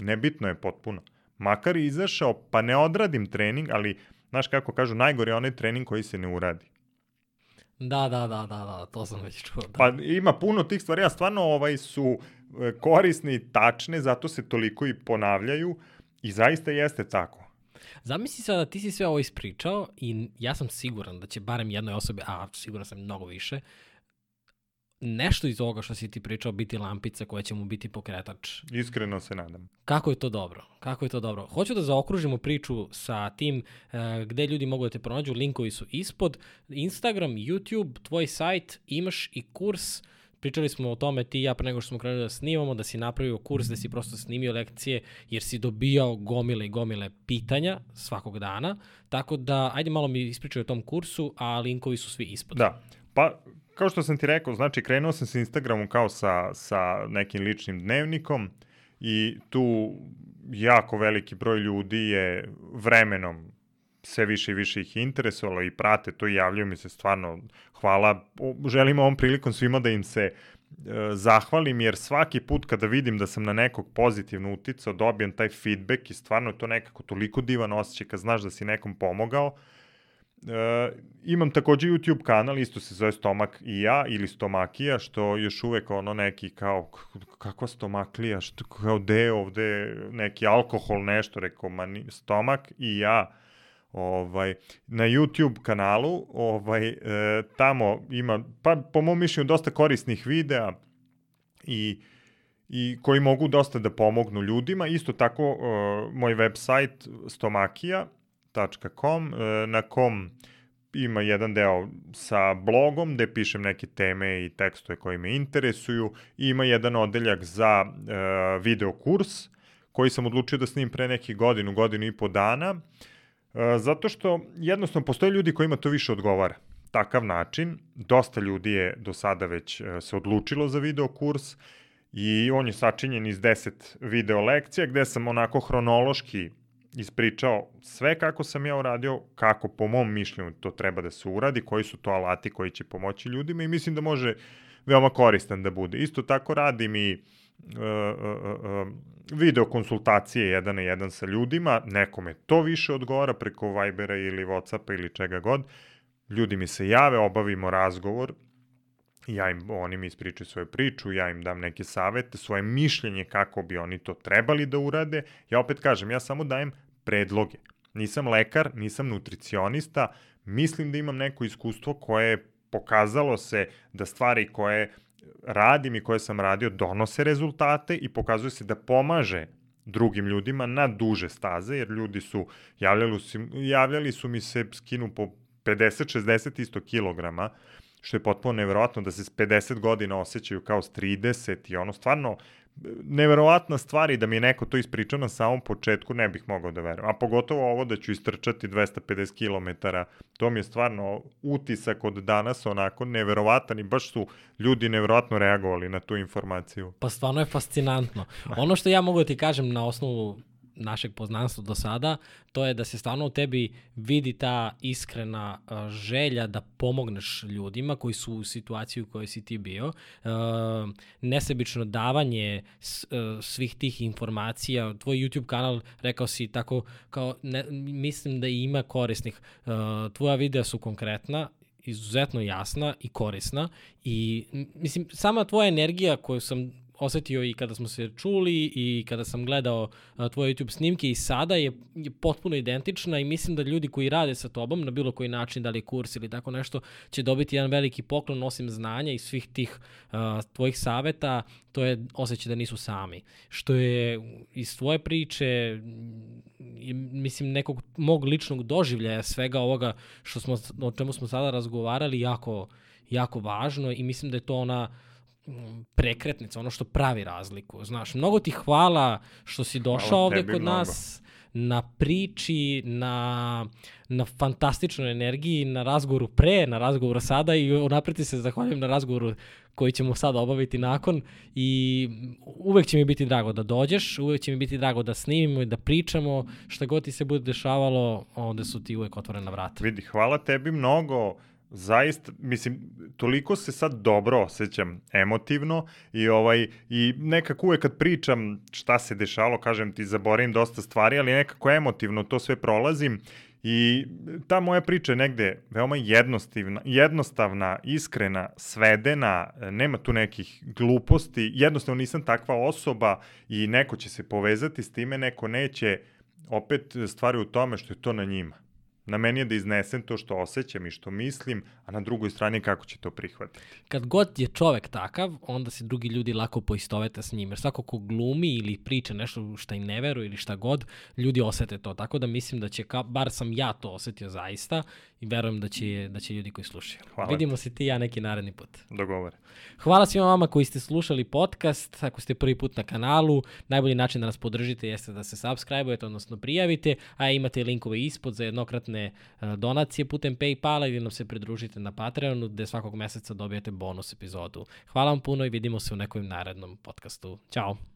Speaker 2: nebitno je potpuno. Makar izašao, pa ne odradim trening, ali, znaš kako kažu, najgore je onaj trening koji se ne uradi.
Speaker 1: Da, da, da, da, da, to sam već čuo. Da.
Speaker 2: Pa ima puno tih stvari, a stvarno ovaj su e, korisni i tačne, zato se toliko i ponavljaju i zaista jeste tako.
Speaker 1: Zamisli sada da ti si sve ovo ispričao i ja sam siguran da će barem jednoj osobi, a siguran sam mnogo više, nešto iz ovoga što si ti pričao biti lampica koja će mu biti pokretač.
Speaker 2: Iskreno se nadam.
Speaker 1: Kako je to dobro? Kako je to dobro? Hoću da zaokružimo priču sa tim uh, gde ljudi mogu da te pronađu, linkovi su ispod, Instagram, YouTube, tvoj sajt, imaš i kurs Pričali smo o tome ti i ja pre nego što smo krenuli da snimamo, da si napravio kurs, da si prosto snimio lekcije, jer si dobijao gomile i gomile pitanja svakog dana. Tako da, ajde malo mi ispričaj o tom kursu, a linkovi su svi ispod.
Speaker 2: Da, pa kao što sam ti rekao, znači krenuo sam sa Instagramom kao sa, sa nekim ličnim dnevnikom i tu jako veliki broj ljudi je vremenom sve više i više ih interesovalo i prate to javljaju mi se stvarno hvala. Želim ovom prilikom svima da im se e, zahvalim jer svaki put kada vidim da sam na nekog pozitivno uticao, dobijem taj feedback i stvarno je to nekako toliko divan osjećaj kad znaš da si nekom pomogao. E, imam takođe YouTube kanal, isto se zove Stomak i ja ili Stomakija, što još uvek ono neki kao, kakva stomaklija, što kao deo ovde neki alkohol nešto, rekao, mani, stomak i ja, ovaj, na YouTube kanalu, ovaj, e, tamo ima, pa po mom mišljenju, dosta korisnih videa i i koji mogu dosta da pomognu ljudima. Isto tako, uh, moj website stomakija.com, uh, na kom ima jedan deo sa blogom gde pišem neke teme i tekstove koje me interesuju i ima jedan odeljak za uh, video kurs koji sam odlučio da snim pre neki godinu, godinu i po dana. E, zato što jednostavno postoje ljudi kojima to više odgovara. Takav način, dosta ljudi je do sada već e, se odlučilo za video kurs i on je sačinjen iz 10 video lekcija gde sam onako hronološki ispričao sve kako sam ja uradio, kako po mom mišljenju to treba da se uradi, koji su to alati koji će pomoći ljudima i mislim da može veoma koristan da bude. Isto tako radim i uh, uh, uh, video konsultacije jedan na jedan sa ljudima, nekome to više odgovara preko Vibera ili Whatsappa ili čega god, ljudi mi se jave, obavimo razgovor ja im, oni mi ispričaju svoju priču, ja im dam neke savete, svoje mišljenje kako bi oni to trebali da urade. Ja opet kažem, ja samo dajem predloge. Nisam lekar, nisam nutricionista, mislim da imam neko iskustvo koje je pokazalo se da stvari koje radim i koje sam radio donose rezultate i pokazuje se da pomaže drugim ljudima na duže staze, jer ljudi su, javljali su, javljali su mi se skinu po 50-60 isto kilograma, što je potpuno nevjerojatno da se s 50 godina osjećaju kao s 30 i ono stvarno neverovatna stvar i da mi je neko to ispričao na samom početku ne bih mogao da verujem. A pogotovo ovo da ću istrčati 250 km, to mi je stvarno utisak od danas onako neverovatan i baš su ljudi neverovatno reagovali na tu informaciju.
Speaker 1: Pa stvarno je fascinantno. Ono što ja mogu da ti kažem na osnovu našeg poznanstva do sada, to je da se stvarno u tebi vidi ta iskrena želja da pomogneš ljudima koji su u situaciji u kojoj si ti bio. Nesebično davanje svih tih informacija, tvoj YouTube kanal, rekao si tako, kao, ne, mislim da ima korisnih. Tvoja videa su konkretna izuzetno jasna i korisna i mislim sama tvoja energija koju sam osetio i kada smo se čuli i kada sam gledao tvoje YouTube snimke i sada je, je potpuno identična i mislim da ljudi koji rade sa tobom na bilo koji način, da li kurs ili tako nešto, će dobiti jedan veliki poklon osim znanja i svih tih a, tvojih saveta, to je osjećaj da nisu sami. Što je iz tvoje priče, mislim, nekog mog ličnog doživljaja svega ovoga što smo, o čemu smo sada razgovarali jako, jako važno i mislim da je to ona prekretnica, ono što pravi razliku. Znaš, mnogo ti hvala što si došao ovde kod mnogo. nas na priči, na, na fantastičnoj energiji, na razgovoru pre, na razgovoru sada i unapred ti se zahvaljujem na razgovoru koji ćemo sada obaviti nakon i uvek će mi biti drago da dođeš, uvek će mi biti drago da snimimo i da pričamo, šta god ti se bude dešavalo, onda su ti uvek otvorena vrata.
Speaker 2: Vidi, hvala tebi mnogo zaista, mislim, toliko se sad dobro osjećam emotivno i ovaj i nekako uvek kad pričam šta se dešalo, kažem ti zaboravim dosta stvari, ali nekako emotivno to sve prolazim i ta moja priča je negde veoma jednostavna, jednostavna, iskrena, svedena, nema tu nekih gluposti, jednostavno nisam takva osoba i neko će se povezati s time, neko neće, opet stvari u tome što je to na njima. Na meni je da iznesem to što osjećam i što mislim, a na drugoj strani kako će to prihvatiti.
Speaker 1: Kad god je čovek takav, onda se drugi ljudi lako poistovete s njim. Jer svako ko glumi ili priča nešto šta im ne veruje ili šta god, ljudi osete to. Tako da mislim da će, ka, bar sam ja to osetio zaista i verujem da će, da će ljudi koji slušaju. Hvala Vidimo se ti ja neki naredni put.
Speaker 2: Dogovore.
Speaker 1: Hvala svima vama koji ste slušali podcast. Ako ste prvi put na kanalu, najbolji način da nas podržite jeste da se subscribe-ujete, odnosno prijavite, a imate linkove ispod za jednokratne donacije putem Paypala ili nam se pridružite na Patreonu gde svakog meseca dobijete bonus epizodu. Hvala vam puno i vidimo se u nekom narednom podcastu. Ćao!